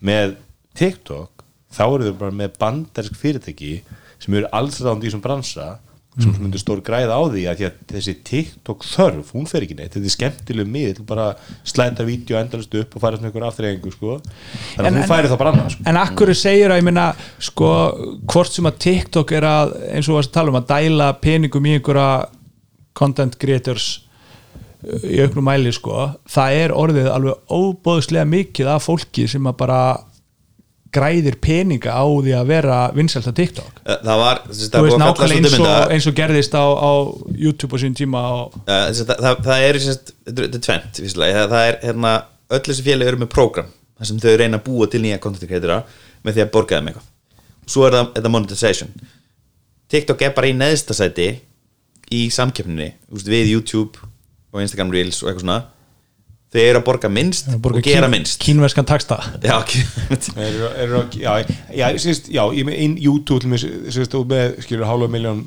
með TikTok, þá eru þau bara með bandarsk fyrirtæki sem eru alls ráðandi í þessum bransa sem mm. myndir stór græða á því að, því að þessi TikTok þörf, hún fer ekki neitt þetta er skemmtileg miðl, bara slæta vídeo endalist upp og færa svona einhver aftreyingu sko. þannig En- að hún en- færi þá bara annað sko. en akkur segir að ég minna sko, hvort sem að TikTok er að eins og að tala um að dæla peningum í einhverja content creators í auknum mæli sko, það er orðið alveg óbóðslega mikið af fólki sem að bara græðir peninga á því að vera vinsælt á TikTok. Það var, þú það veist að kalla eins og, eins og gerðist á, á YouTube á sín tíma og, Uh, þess að það, það, það er tvent það, er hérna öll þessi félagi eru með prógram þar sem þau reyna að búa til nýja content creatora með því að borga þeim eitthvað. Svo er það monetization. TikTok er bara í neðsta sæti í samkeppninni við YouTube og Instagram Reels og eitthvað svona þau eru að borga minnst borga og gera kín- minnst. kínverskan taksta já, já, já, já, ég með inn YouTube með, skilur, hálfa miljón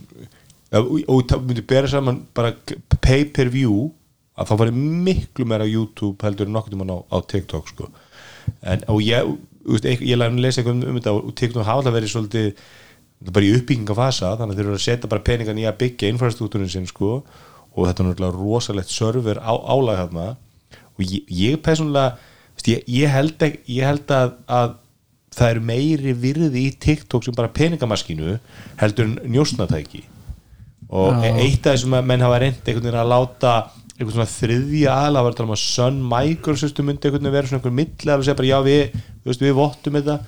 og það myndi bera saman bara pay per view að þá fari miklu meira á YouTube heldur en nokkuð tímann á, á TikTok sko. en, og ég, ég, ég læri að lesa eitthvað um, um þetta og TikTok hafa alltaf verið svolítið bara í uppbyggingafasa þannig að þeir eru að setja bara peningan í að byggja infrastruktúrin sinn sko og þetta er náttúrulega rosalegt server á, álag þarna. Og ég, ég persónulega veist, ég, ég, held, ek- ég held að, að það er meiri virði í TikTok sem bara peningamaskínu heldur en njósnatæki. Og Já. e- eitt af þessum að menn hafa reynd einhvern veginn að láta einhvern svona þriðja aðla að vera að tala um að Sun Microsoft myndi einhvern veginn vera svona einhvern milli að segja bara já við, veist, við vottum þetta.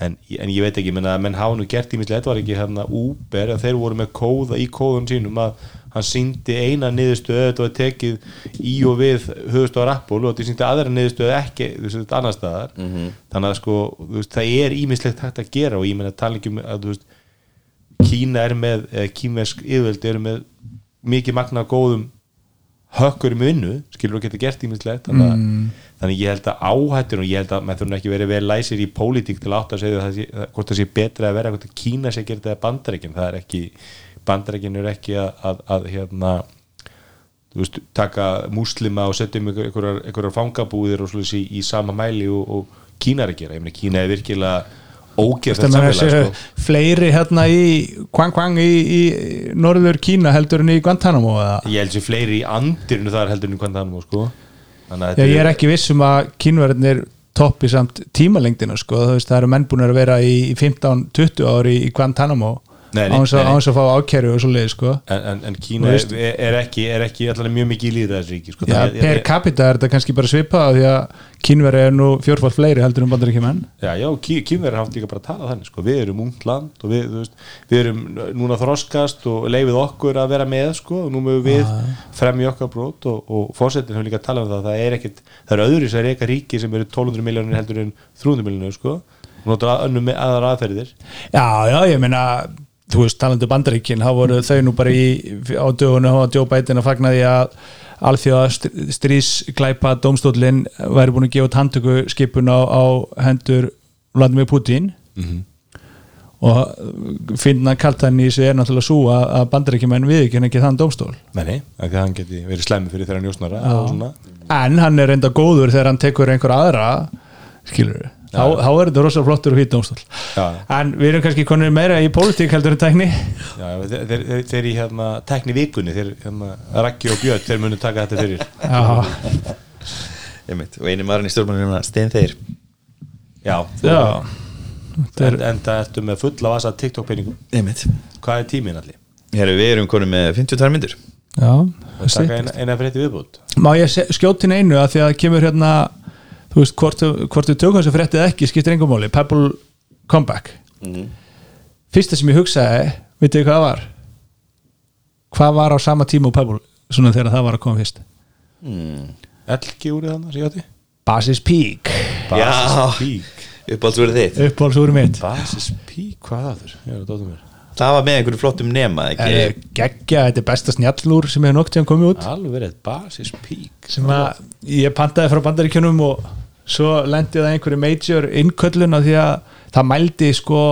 En, en ég veit ekki, menn að menn hafa nú gert ímislega, þetta var ekki hérna Uber þeir voru með kóða í kóðun sínum að hann síndi eina niðurstöðu þetta var tekið í og við höfustóðar Apple og þetta síndi aðra niðurstöðu ekki veist, annar staðar þannig að sko, veist, það er ímislegt hægt að gera og ég menn að tala ekki um að veist Kína er með, eða kínversk yfirvöldi eru með mikið magna af góðum hökkur um vinnu, skilur að geta gert ímislegt þannig, mm. þannig ég held að áhættur og ég held að maður þurfa ekki verið vel læsir í pólitík til að átt að segja það að- hvort það sé betra að vera hvort að Kína sé að gera þetta bandarækinn það er ekki, bandarækinn er ekki að, að, að hérna veist, taka múslima og setja um einhver- einhverjar, einhverjar fangabúðir og svolítið í, í sama mæli og, og Kína er að gera, Kína er virkilega ógeð Það með þessi fleiri hérna í Kwang Kwang í, í norður Kína heldur en í Guantanamo eða? Ég held sér fleiri í andirinu þar heldur en í Guantanamo sko. Já, ég er ekki viss um að kínverðinir toppi samt tímalengdina sko, það eru menn búin að vera í í 15-20 ári í Guantanamo á þess að fá ákæru og svo leið sko. en, en, en Kína er, er ekki, er ekki mjög mikið í líðræðisríki sko. Að- per capita er þetta kannski bara svipað því að kínverði er nú fjórfald fleiri heldur um bandaríkjumenn Já, já, Kí, Kínverðir hafa líka bara að tala þannig sko. við erum ungt land og við, veist, við erum núna þroskast og leifið okkur að vera með sko, og nú mögum við fremja okkar brot og, og fórsetin hefur líka að tala um það það er ekkit, það er öðru sem reyka ríki sem eru 1200 miljónir heldur en 300 miljónir sko, og notur að, önnum með aðrar aðferðir Já, já, ég meina þú veist, talandi bandaríkin, þá voru þau nú bara í, á var Joe Biden að fagna því að alþjóða strísglæpa dómstólinn væri búin að gefa út handtöku skipun á, á hendur Vladimir Putin. Og finna kaltan í þessu er náttúrulega svo að, bandaríkjumenn við ekki þann dómstól. Nei, ekki hann geti verið slemmi fyrir þeirra njósnara en hann er reynda góður þegar hann tekur einhver aðra skilur þá, þá er þetta rosalega flottur og hýtt dómstól Já. en við erum kannski konur meira í pólitík heldur en tækni. Já, þeir, þeir, þeir, þeir í hérna tekni vikunni, þeir hérna Raggi og Björn, þeir munu taka þetta fyrir. Já, Einmitt. og einu maðurinn í stjórnmannum Stein Þeir Já, já. En, en það ertu með fulla vasa TikTok peningum Einmitt. Hvað er tíminn allir? Herru, við erum konum með 52 myndur Já, Taka eina, eina frétti viðbútt Má ég inn einu að því að það kemur hérna þú veist, hvort, hvort við tökum þessu fréttið eða ekki skiptir engum máli, Pebble Comeback Fyrsta sem ég hugsaði veitir hvað það var? Hvað var á sama tíma og Pebble svona þegar það var að koma fyrst? Elgi úr þannig sem ég átti. Basis Peak. Já. Peak. Uppáhalds verið þitt? Uppáhaldsúri mitt. Basis Peak, hvað það þurr? Ég er að dóta mér. Það var með einhverju flottum nema geggja, þetta er besta snjallúr sem hefur nokk tíðan komið út. Alveg verið Basis Peak. Sem að ég pantaði frá bandaríkjunum og svo lendi það einhverju major innköllun að því að það mældi sko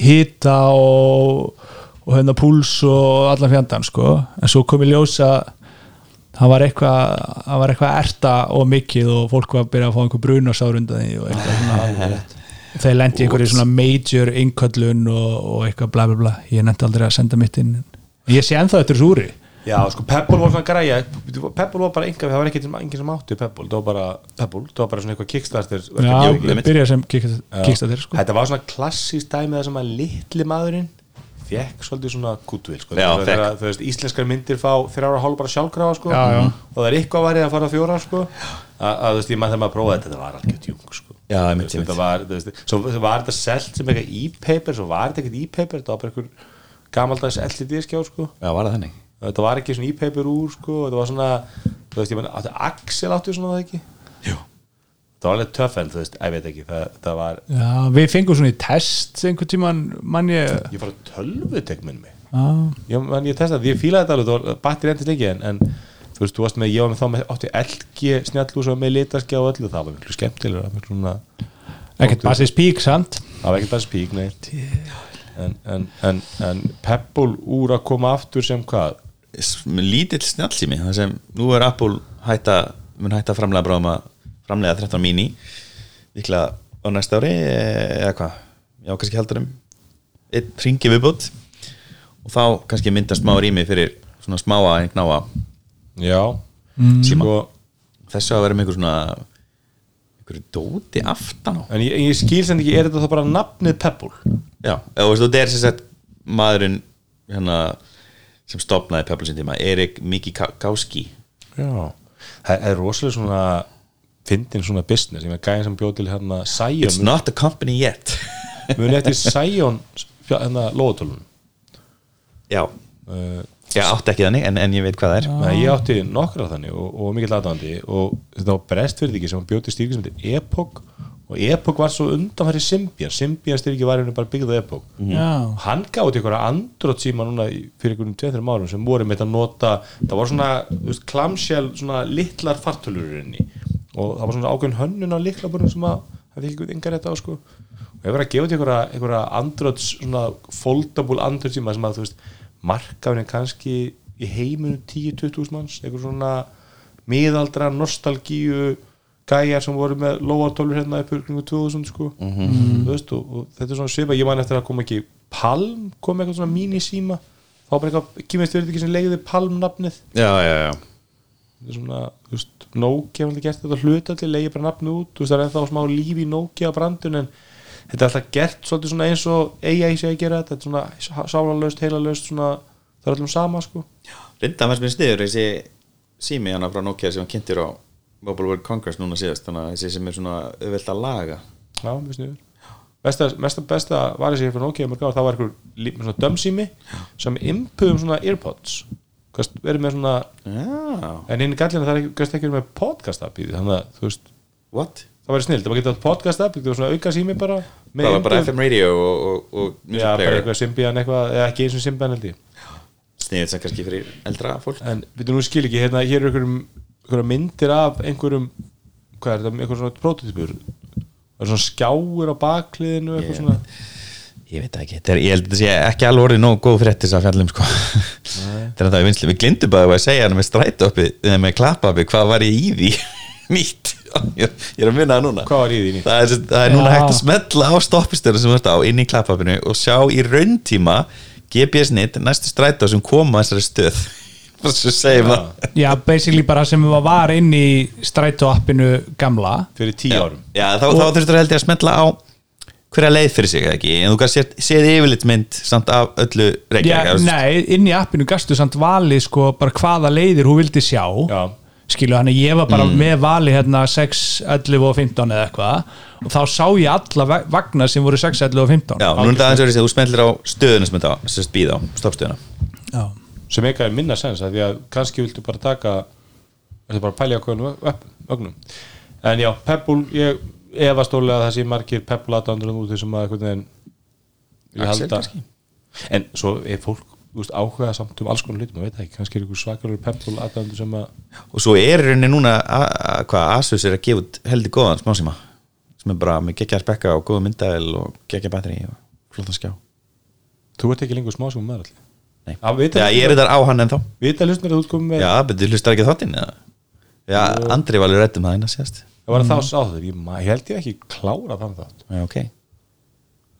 hita og, og hérna púls og allan fjandan sko. En svo kom í ljós að það var eitthvað það var eitthvað erta og mikið og fólk var að byrja að fá einhver brunasár undan því og eitthvað svona þeir lendi einhverju svona major innköllun og, og eitthvað bla bla bla. Ég nefndi aldrei að senda mitt inn. Ég sé ennþá þetta er súri Já, sko Pebble var svona græja Pebble var bara einhver, það var ekki enginn sem átti Pebble, það var bara Pebble, það var bara svona eitthvað Kickstarter já, verkefni. einmitt. byrja sem kiksta þér sko Þetta var svona klassísk dæmi það sem að litli maðurinn fekk svolítið svona goodwill sko. Já, þegar, þú veist, íslenskar myndir fá þrjára hálf bara sjálfkrafa sko. Já, já. og það er eitthvað varðið að fara fjóra sko. að, þú veist, ég maður þegar maður prófaði þetta þetta var algjör tjung sko. Já, veist, einmitt. þetta var, þú veist, svo svo var þetta selt sem eitthvað e-paper, svo var þetta ekkert e-paper þetta var bara einhver gamaldags LCD skjá sko. já, var það þannig þetta var ekki svona e-paper úr sko. þetta var svona, þú veist, ég meina áttu Axel áttu svona það ekki? Jú. það var alveg töff en þú veist, ég veit ekki það, það var, Já, við fengum svona í test einhvern tíman mann ég ég fór að tölvutek minn mig. Já, ég, man, ég testaði, ég fílaði þetta alveg það var batteri endist ekki en, en þú veist, þú varst með, ég var með þá með átti LG snjallús og með litaskja og öllu það var miklu svona, ekkert basis pík samt það var ekkert bara spík nei. En, en, en, en Pebble úr að koma aftur sem hvað lítill snjallsími það sem nú er Apple hætta mun hætta framlega bráðum að framlega 13 mini líklega á næsta ári eh, eða hvað, já kannski heldur um einn ringi viðbútt og þá kannski myndast smá rými fyrir svona smáa en knáa Já. Síma. Sko, þessu að vera með einhver svona einhverju dóti aftan á. En ég, ég skil sem ekki, er þetta þá bara nafnið Pebble? já, eða þú veist, og þetta er sagt maðurinn hérna, sem stopnaði Pebble sin tíma, Erik Mikigáski Já. Það er rosalega svona fyndin svona business, ég með gæðin sem bjóð til hérna It's Sion, not a company yet. [LAUGHS] Muni eftir Sion hérna lóðatölun já, uh, ég átti ekki þannig en, en ég veit hvað það er. Nei, ég átti nokkra þannig og, og mikill aðdáðandi og þetta var brestfyrðiki sem bjóti styrki sem þetta Epoch og Epoch var svo undanfæri Symbian Symbian styrki var henni bara byggð á Epoch Já, hann gáði einhverja andrótt síma núna í- fyrir einhverjum 2-3 árum sem voru með að nota það var svona, veist, klamsjál svona litlar fartölur inni og það var svona ákveðin hönnun á liklaburinn sem að það fikk einhver engar þetta á sko. Og ég var að gefa til einhverja, einhverja andrótt svona foldable andrótt síma sem að þú veist, markafinn kannski í heiminu 10-20 manns. Einhver svona miðaldra nostalgíu gæjar sem voru með lóartólur hérna upp ykkur 2000 sko. Þú veist og, og þetta er svona svipa ég man eftir að koma ekki Palm kom eitthvað svona mínisíma. Þá bara eitthvað kýmist verið ekki sem leiði Palm nafnið já, já, já, þetta er svona, þú veist, Nokia hefði gert þetta hluta til, leiði bara nafnið út. Þú veist, það er ennþá smá líf í Nokia brandun en þetta er alltaf gert svolítið svona eins og AI sé að gera þetta, þetta er svona sálanlaust, heilalöst svona, það er allum sama sko. Reynda að mér sniður þessi sími hana frá Nokia sem hann kynntir á Mobile World Congress núna síðast þannig að þessi sem er svona auðvelt að laga. Já, mjög sniður Besta, mesta besta var þessi fyrir Nokia mörg ár, það var svona dömsími sem inpuðum svona earpods. Verið með svona já, en inn í gallina það er ekki, verið með podcast app í því þannig að þú veist, what? það væri snill það var getað podcast app, var svona auka sími bara það var bara FM radio og, og, og Já, music bara player. eitthvað Symbian eitthvað, eða ekki eins og Symbian held ég. Sniður sem kannski fyrir eldra fólk. En við nú skil ekki, hérna, hér er einhverjum myndir af einhverjum hvað er þetta, einhverjum svona prototypur það er svona skjáur á bakliðinu eitthvað svona? ég veit það ekki, þetta er, ég held að þetta sé ekki alveg orðið nóg góð fyrir þess að fjallum sko. þetta er það í vinslu, við glindum bara að segja hann með stræt uppi, eða með klappa uppi hvað var ég í því? [LAUGHS] Nýtt. Ég, er að minna það núna. Hvað var í því nýtt? það er, það er núna hægt að smetla á stoppistöru sem þú ert á inn í klappapinu og sjá í rauntíma GPS-nit næstu strætó sem koma að þessari stöð og það. Já, basically bara sem var, var inn í strætó appinu gamla. Fyrir tíu árum. Já, þá, þá þurftur held ég að smetla á hverja leið fyrir sig eða ekki? En þú kannski séð, séð yfirleitt mynd samt af öllu Reykjavík nei, inn í appinu gastu samt valið sko bara hvaða leiðir hún vildi sjá. Já. skilu hann ég var bara með vali hérna 6, 11 og 15 eða eitthvað. Og þá sá ég alla va- vagna sem voru 6, 11 og 15 Já, nú er það aðeins verið að þú smetlir á stöðuna sem þetta sérst býð á, stoppstöðuna. Já. Sem eitthvað er minna sens að því að kannski viltu bara taka viltu bara pælja okkur ögnum. En já, Pebble, ég efast stólega að það sé margir Pebble aðdándur út þessum að einhvern veginn ég held að- en svo er fólk veist, áhuga samt um alls konar hlutum, maður veit ekki. Kannski er einhver svakalur Pebble aðdándur sem að og svo er í rauninni núna hvað Asus er að gefa út heldur góðan smásíma sem er bara með geggja spekka og góða myndaðil og geggja batteri og flottan skjá. Þú ert ekki lengur smá sem maður allir. Já, vita- Já, ég er þetta á hann ennþá. Vita hlustnir að þú komið með Já, betur hlustar ekki á þáttinn eða? Já, Andri var alveg rættum það eina síðast. Það var að þá sá þau, ég, ma- ég held ég ekki klára þann þátt. Já, ok.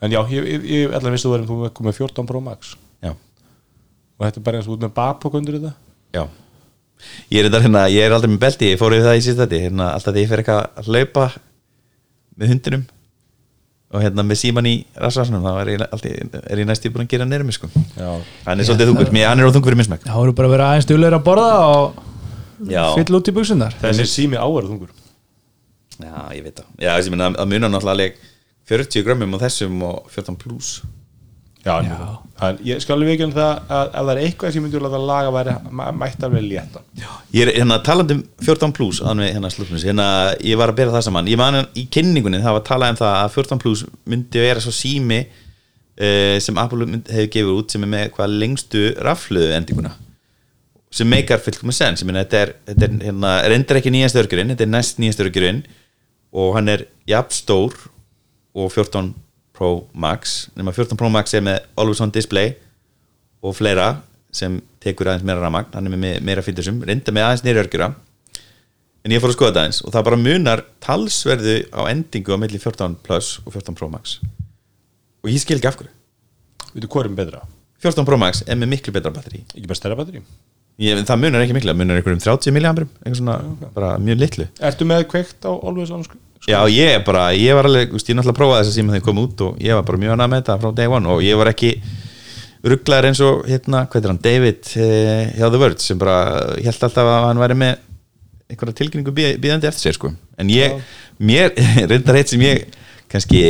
En já, ég, ég, ég allar vissi þú verðum þú komið með 14 Pro Max. Já, og þetta er bara eins og út með babok undir þetta. Já. Ég er, þetta, hérna, ég er aldrei með belti, ég fór yfir það í síðast þetta hérna, alltaf því ég fer eitthvað að hlaupa með hundinum og hérna með síman í rasvarsanum þá er ég, alltaf, er ég næstu búin að gera neyrum sko. já, hann er svolítið þungur, mér- hann er á þungur fyrir mismæk þá voru bara að vera aðeins duglegur að borða og Já, fyll út í buksunar þessi sími áverð þungur. Já, ég veit það. Já, þessi minna að muna náttúrulega alveg 40 grömmum á þessum og 14 plus já. En ég skal alveg ekki um það að ef það er eitthvað sem ég myndi að láta laga væri mætti alveg létta. Ég er hérna talandi um 14 plus að hérna hérna, ég var að bera það saman. Ég man í kynningunni það var að tala um það að 14 plus myndi vera svo sími uh, sem Apple hefur gefið út sem er með hvað lengstu rafluðu endinguna sem meikar fullkomum sens ég meina þetta er, þetta er hérna, reyndar ekki nýjast örgurinn þetta er næst nýjast örgurinn og hann er jafn stór og 14 Pro Max. Nema 14 Pro Max er með Always On Display og fleira sem tekur aðeins meira ramagn hann er með me- meira fýndusum, reynda með aðeins nýri örgjura en ég fór að skoða þetta aðeins og það bara munar talsverðu á endingu á milli 14 Plus og 14 Pro Max. Og ég skil ekki af hverju. Veitu hvað er betra, 14 Pro Max er með miklu betra batteri. Ekki bara stærra batteri? Ég, það munar ekki mikla, munar einhverjum 30 milliamperum eitthvað svona, bara mjög litlu. Ertu með kveikt á Always On sko? Já, ég bara, ég var alveg, ég náttúrulega prófaði þess að síma þegar ég kom út og ég var bara mjög annað með þetta frá day one og ég var ekki rugglaður eins og, hérna, hvað er hann, David eh, hjá The Words sem bara held alltaf að hann væri með einhverja tilkynningu bí- bíðandi eftir sér, sko. En ég, mér, [LAUGHS] reyndar eitt sem ég kannski,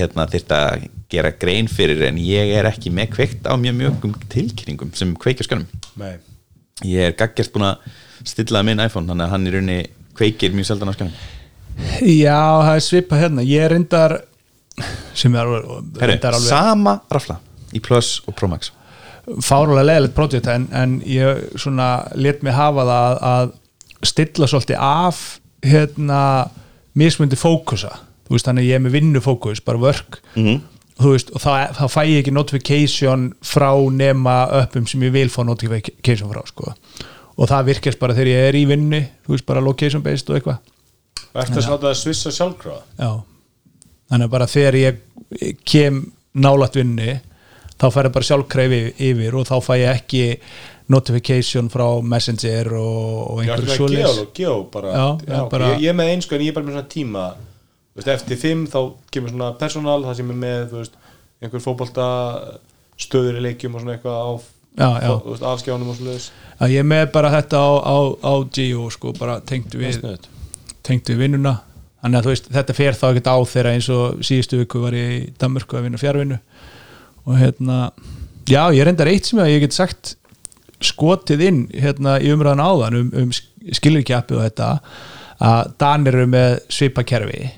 hérna, þyrft að gera grein fyrir en ég er ekki með kveikt á mjög mjögum tilkynningum sem kveikja skönum Nei. Ég er gaggjast búin að stilla minn iPhone þannig að hann í rauninni kveikir mjög seldan á skönum Já, það er svipað hérna. Ég er reyndar sem er alveg, Herru, reyndar alveg sama rafla í Plus og Pro Max. Fárulega leðilegt projekt en, en ég svona let mig hafa það að, að stilla svolítið af hérna mismundi fókusa. Þú veist þannig ég er með vinnufókus bara work Mhm. þú veist og þá, þá fæ ég ekki notification frá nema uppum sem ég vil fá notification frá sko. Og það virkast bara þegar ég er í vinnu þú veist bara location based og eitthvað Að snáta að svissa sjálfkrafa? Já, þannig að bara þegar ég kem nálat vinnu þá fær ég bara sjálfkreifi yfir og þá fæ ég ekki notification frá Messenger og, og Já, einhverju ertu með svoleiðis. geo, geo bara, Já, já, ok. bara- ég, ég er með eins en ég er bara með svona tíma veist, eftir fimm þá kemur svona personal það sem er með veist, einhver fótbolta stöður í leikjum og svona eitthvað á Já, já. þú veist, afskjánum og svona ég er með bara þetta á, á, á Geo sko, bara tengt við, tengt við vinnuna. Þannig að veist, þetta fer þá ekkert á þeirra eins og síðustu viku var ég í Danmörku að vinna fjárvinnu og hérna, já, ég reyndar eitt sem ég get sagt skotið inn hérna í umræðan áðan um, um skilirkjappi og þetta að Danir eru með svipa kerfi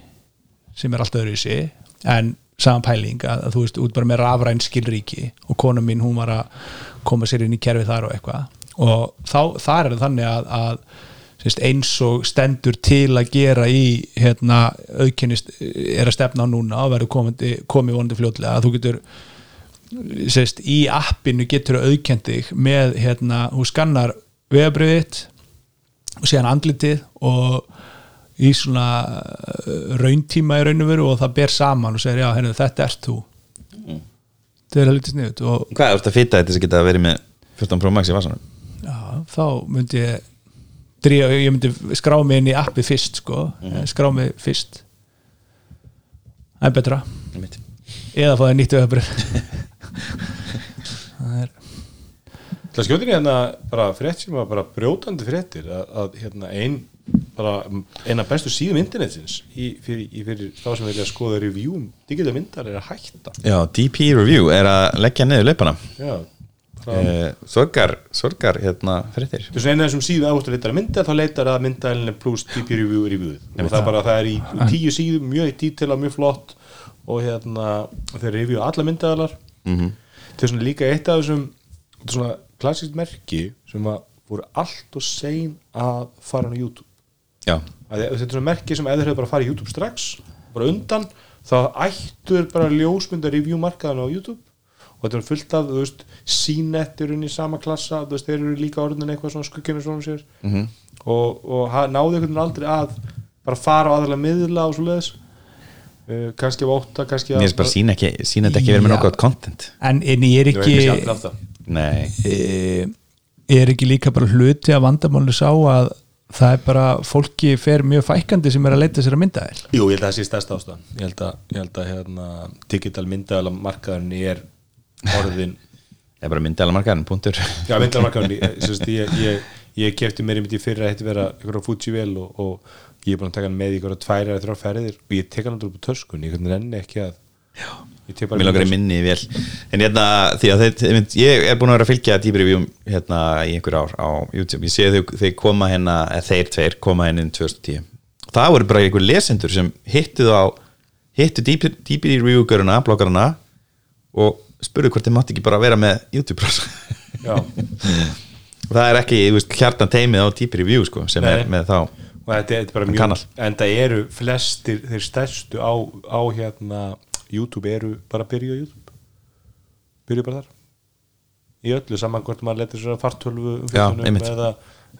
sem er allt öðru í sig en saman pæling að, að þú veist út bara með rafræn skilríki og kona mín hún var að koma sér inn í kerfi þar og eitthvað. Og þá, þar er þannig að, að eins og stendur til að gera í hérna, auðkennist er að stefna núna og verður komið, vonandi fljótlega að þú getur sérst, í appinu getur auðkend þig með hérna, hún skannar vegabriðitt og síðan andlitið og í svona uh, rauntíma í raun og veru og það ber saman og segir já, henni, þetta ert þú þetta er helviti sniðut Hvað er þetta að fita þetta sem geta verið með 14 Pro Max í vasanum? já, þá myndi ég dríja, ég myndi skrá mig inn í appi fyrst sko, skrá mig fyrst. Það er betra. Einmitt. eða fá það nýttu öfbrið það er Það skjótir hérna bara frétt sem var bara brjótandi fréttir að, að hérna ein bara eina bestu síðum internetsins í, fyrir, í, fyrir þá sem vilja skoða review um digital myndar er að hætta. Já, DP Review er að leggja niður leipana Já, Sorgar, sorgar hérna fréttir Þú veist, eina af þessum síðum áherslu að leita að mynda þá leitar að myndaðalinn plus DP review reviewið. Og það er bara, það er í tíu síðum mjög detail mjög flott og hérna þeir review alla myndaðalar mm þetta er svona líka eitt af þessum þetta er svona klassíkt merki sem að voru allt og sein að fara á YouTube. Þetta er svona merki sem eða hefur bara farið í YouTube strax bara undan, þá ættur bara ljósmynda review markaðan á YouTube og þetta er fullt af, þú veist CNET er unni í sama klassa, þú veist, þeir eru líka orðin eitthvað svona skugginu svona sér. Mhm. og, og ha- náðu einhvern veginn aldrei að bara fara á aðalega miðla og svo leiðis uh, kannski af ótta, kannski mér finnst bara sína ekki sína þetta ekki verið með nokkuð content. En, en ég er Ég ekki af það. Nei, e, er ekki líka bara hluti að vandamáli sá að það er bara fólki fer mjög fækandi sem er að leita sér að mynda þér Jú, ég held að það sé stærsta ástæðan. Ég held að, ég held að hérna, digital myndaðala markaðurinn er orðin það er bara en punktur. Já, myndarmarkaðurinn, ég, sérst, ég, ég, ég kefti mér í mitt í fyrra að þetta vera einhverja Fujivel og, og ég er búin að taka hann með í einhverja tvær eða þrjár ferðir og ég tek hann alltaf upp á töskun, ég nenni ekki að ég tek bara Mér langar í minni vel En hérna, því að þeir, ég, ég er búin að vera að fylgja dýbrifjum hérna í einhver ár á YouTube. Ég sé þau, þeir koma hérna, þeir tveir koma hérna inn 2010 Það voru bara einhver lesendur sem hittu á hittu og spurðu hvort þeir mátti ekki bara vera með YouTube-brás Já, og [LAUGHS] það er ekki, veist, hjartan teimið á dýbrifjú sko, sem Nei. er með þá og þetta er bara En mjög en það eru flestir, þeir stærstu á, á hérna YouTube eru bara að byrja á YouTube. Byrja bara þar. Í öllu saman hvort maður letur að fartölvu Já, umfjöllunum einmitt. eða,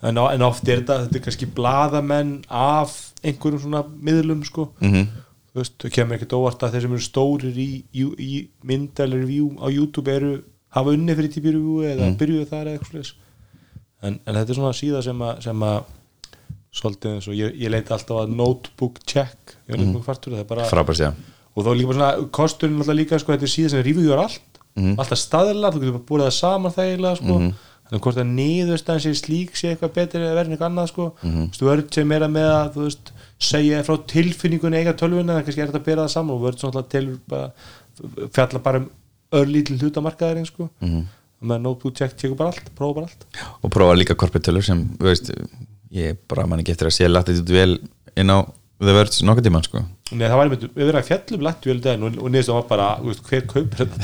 en, en oft er þetta, þetta er kannski blaðamenn af einhverjum svona miðlum sko. Mm þú veist, þau kemur ekkert óvart að þeir sem eru stórir í, í, í myndal review á YouTube eru hafa unni fyrir típi review eða Mm. byrjuðu þar eða eitthvað slags en, en þetta er svona síða sem að, sem að svolítið eins og ég, ég leita alltaf að notebook check ég veit ekki hvað fartur það er bara frábært sér og þá líka bara svona kosturinn alltaf líka sko, þetta er síðan sem rífiður allt. Alltaf staðilega, þú getur bara búið það saman þegilega sko. Þannig hvort að niðurstaðan sé slík sé eitthvað betur eða verðin eitthvað annað sko. þú veist, vörð sem meira með að þú veist, segja frá tilfinningunni eiga tölvuna en kannski er þetta að bera það saman og vörð svona til bara, fjalla bara um örlítil hlutamarkaðarinn sko. með notebook check, tekur bara allt, prófa bara allt og prófa líka korpitölur sem, þú veist ég bara man ekki eftir að sé latið út vel inn á The Verge nokkuð tíman sko. Nei, það var einmitt, við verðum að fjallum daginn og, og niðurstum var bara, þú veist, hver kaupir þetta?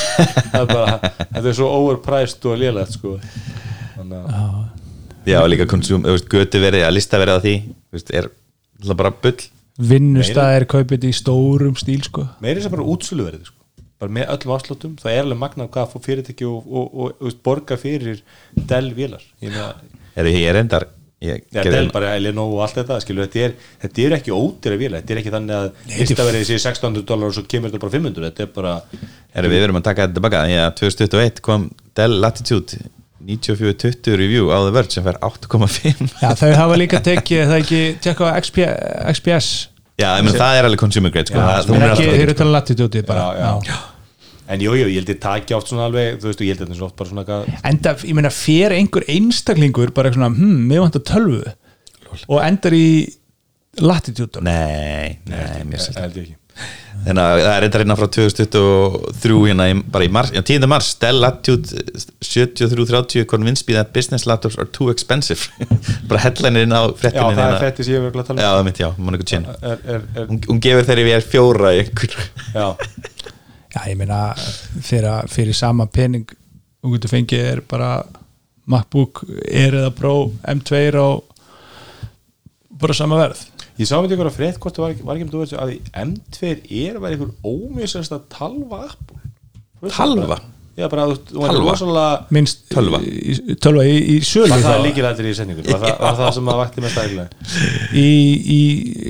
[LAUGHS] Það er bara, þetta er svo overpriced og lélegt sko. Þannig að já, og líka konsum, þú veist, götu verið að lista verið á því, þú veist, er alltaf bara bull. Vinnustæðir kaupið þetta í stórum stíl sko. Meiri sem bara útsöluverði sko. Bara með öllum afsláttum, það er alveg magnað hvað fór fyrirtæki og, og, og, og veist, borga fyrir er ég er endar ég ja, Dell bara Lenovo og allt þetta skilu, þetta er, þetta er ekki ódýra vélar þetta er ekki þannig að listaverðið sé 1600 dólar og svo kemur þetta bara 500 þetta er bara, Erum við verum að taka þetta tilbaka. Já, 2021 kom Dell Latitude 9420 review á The Verge sem fær 8,5 Já, þau hafa líka tekið, það ekki tekka á XP, XPS Já, ég menn það er alveg consumer grade sko. það, en hún er ekki, alltaf þeir eru ekki, talað latitude bara Já, já. En jú, jú, ég held ég taki oft svona alveg, þú veist, ég held þetta er svona oft bara svona eitthvað enda, ég meina, fer einhver einstaklingur bara svona, hm, mér vantar tölvu? Og endar í latitude Nei, nei, mér sér held ég ekki. Þannig að það er reyndar hérna frá 2023 hérna í, bara í mars, já, 10. mars Dell Latitude 7330 convinced me that business laptops are too expensive. [LAUGHS] Bara headlineirinn á Já, fréttinni það er hérna. fætti sem ég hef verið að tala Já, það mitt, já, [LAUGHS] Já, ég meina, fyrir, fyrir sama pening og getur fengið er bara MacBook Air eða Pro M2 á bara sama verð Ég sá myndi ykkur að frétt hvort það var ekki, var ekki um þú veist að í M2 er var einhver ómissast að talva Apple Þú Talva? það? Já, bara þú þú var Talva? rosalega minnst Tölva. í, tölva í, í sölu Var það líkilættir í sendingu? Var, það- var það sem að vakti mest aðeinslega? í, í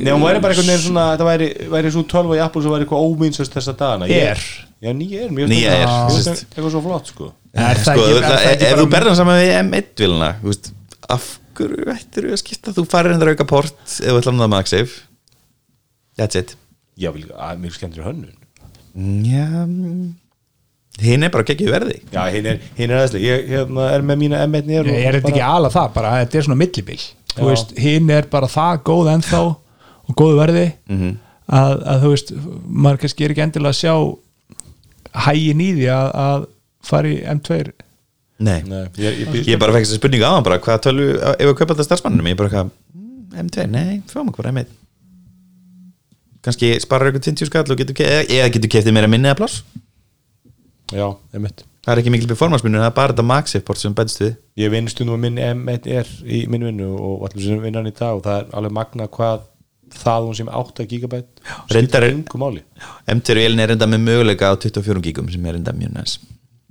Nei, hún væri bara einhvern veginn svona þetta væri, væri svo 12 í Apple sem væri eitthvað óminnsast þessa dagana Air. Já, nýja er, mjög Nýja það eitthvað svo flott, sko er það sko, ekki, er það, það ekki ef þú berðum saman við M1-vilna af hverju ættir að skipta þú farir hendur auka port ef þú ætlar að það MagSafe That's it Já, mér skemmtir hönnun Já Hinn er bara geggið verði. Já, hinn er, hinn er aðeinslega Ég hérna, er með mína M1 nýjar Nei, er þetta ekki ala það? Bara, þetta er svona millibil. Þú Já. veist, hinn er bara það góð ennþá og góðu verði Mhm. að, að þú veist, maður kannski er ekki endilega að sjá hægin í því að, að fara í M2 Nei, Nei, ég, ég, ég, Ég bara fekk þessa spurningu á hann bara hvað tölvu, ef við kaupa þetta starfsmannum ég bara eitthvað, mm, M2, nei, fáum okkur M1 kannski sparar eitthvað 50 skall og getur, eða getur keftið meira minni að pláss Já, M1 það er ekki mikil performance-munur, það er bara þetta MagSafe port sem bætst við Ég vinn stundum að minn M1 er í minn vinnu og allir sem vinna hann í dag og það er alveg magna hvað það hún sem 8 gigabæt reyndar er- yngu máli M2 vélin er enda með möguleika á 24 gigum sem er enda mjög næs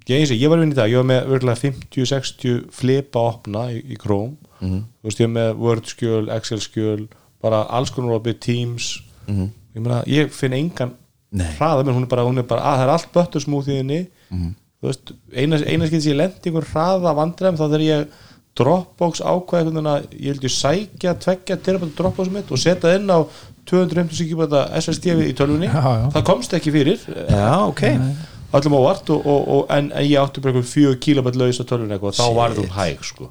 Ég, ég var að vinna í dag, ég var með virkulega 50-60 flipa opna í, í Chrome Mhm. þú veist ég var með Word skjöl, Excel skjöl bara alls konar opið Teams Mhm. ég meina, ég finn engan. Hraða, menn hún er bara, hún er bara að það er allt böttursmúð í henni Mhm. þú veist, eina, eina skil sem ég lendi einhver hraða vandræðum þá þegar ég Dropbox ákvæði einhvern veginn að ég held ég sækja tveggja terabæta Dropbox mitt og setja inn á 250 gigabæta SSD í tölvunni. Já, já. það komst ekki fyrir. Já, ok. Öllum ávart og, og, og, en, en ég átti bara einhver fjögur kilobæt laus á tölvunni og þá var það hæg sko.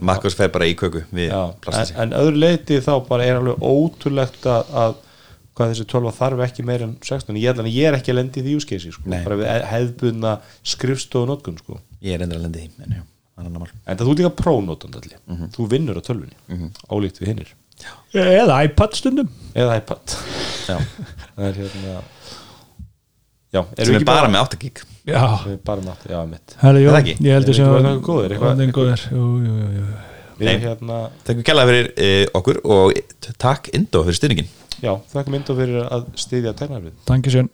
Makkos fer bara í köku en, en öðru leiti þá bara er alveg ótrúlegt að, að hvað þessi 12 þarf ekki meira en 16 ég, ætla, ég er ekki að lendi í því úskesi sko. Bara við hefðbunna skrifstofu notkun sko. Ég er endur að lendi í, en en það þú ert líka prónótandi Mhm. þú vinnur á tölvunni, ólíkt við hinnir. Eða iPad stundum. Eða iPad. Já. [LAUGHS] það er hérna já, erum sem við er ekki bara með 8 gig. Já, bara með átt, já, mitt Herra, jú, Er það ekki? ég heldur Erum sem við ekki bara góðir, eitthvað- góðir, jú, jú, jú, Nei. hérna, Takk fyrir uh, okkur og takk Indo fyrir styrningin já, þakka mynd og fyrir að styðja tegnarfið Danke sjön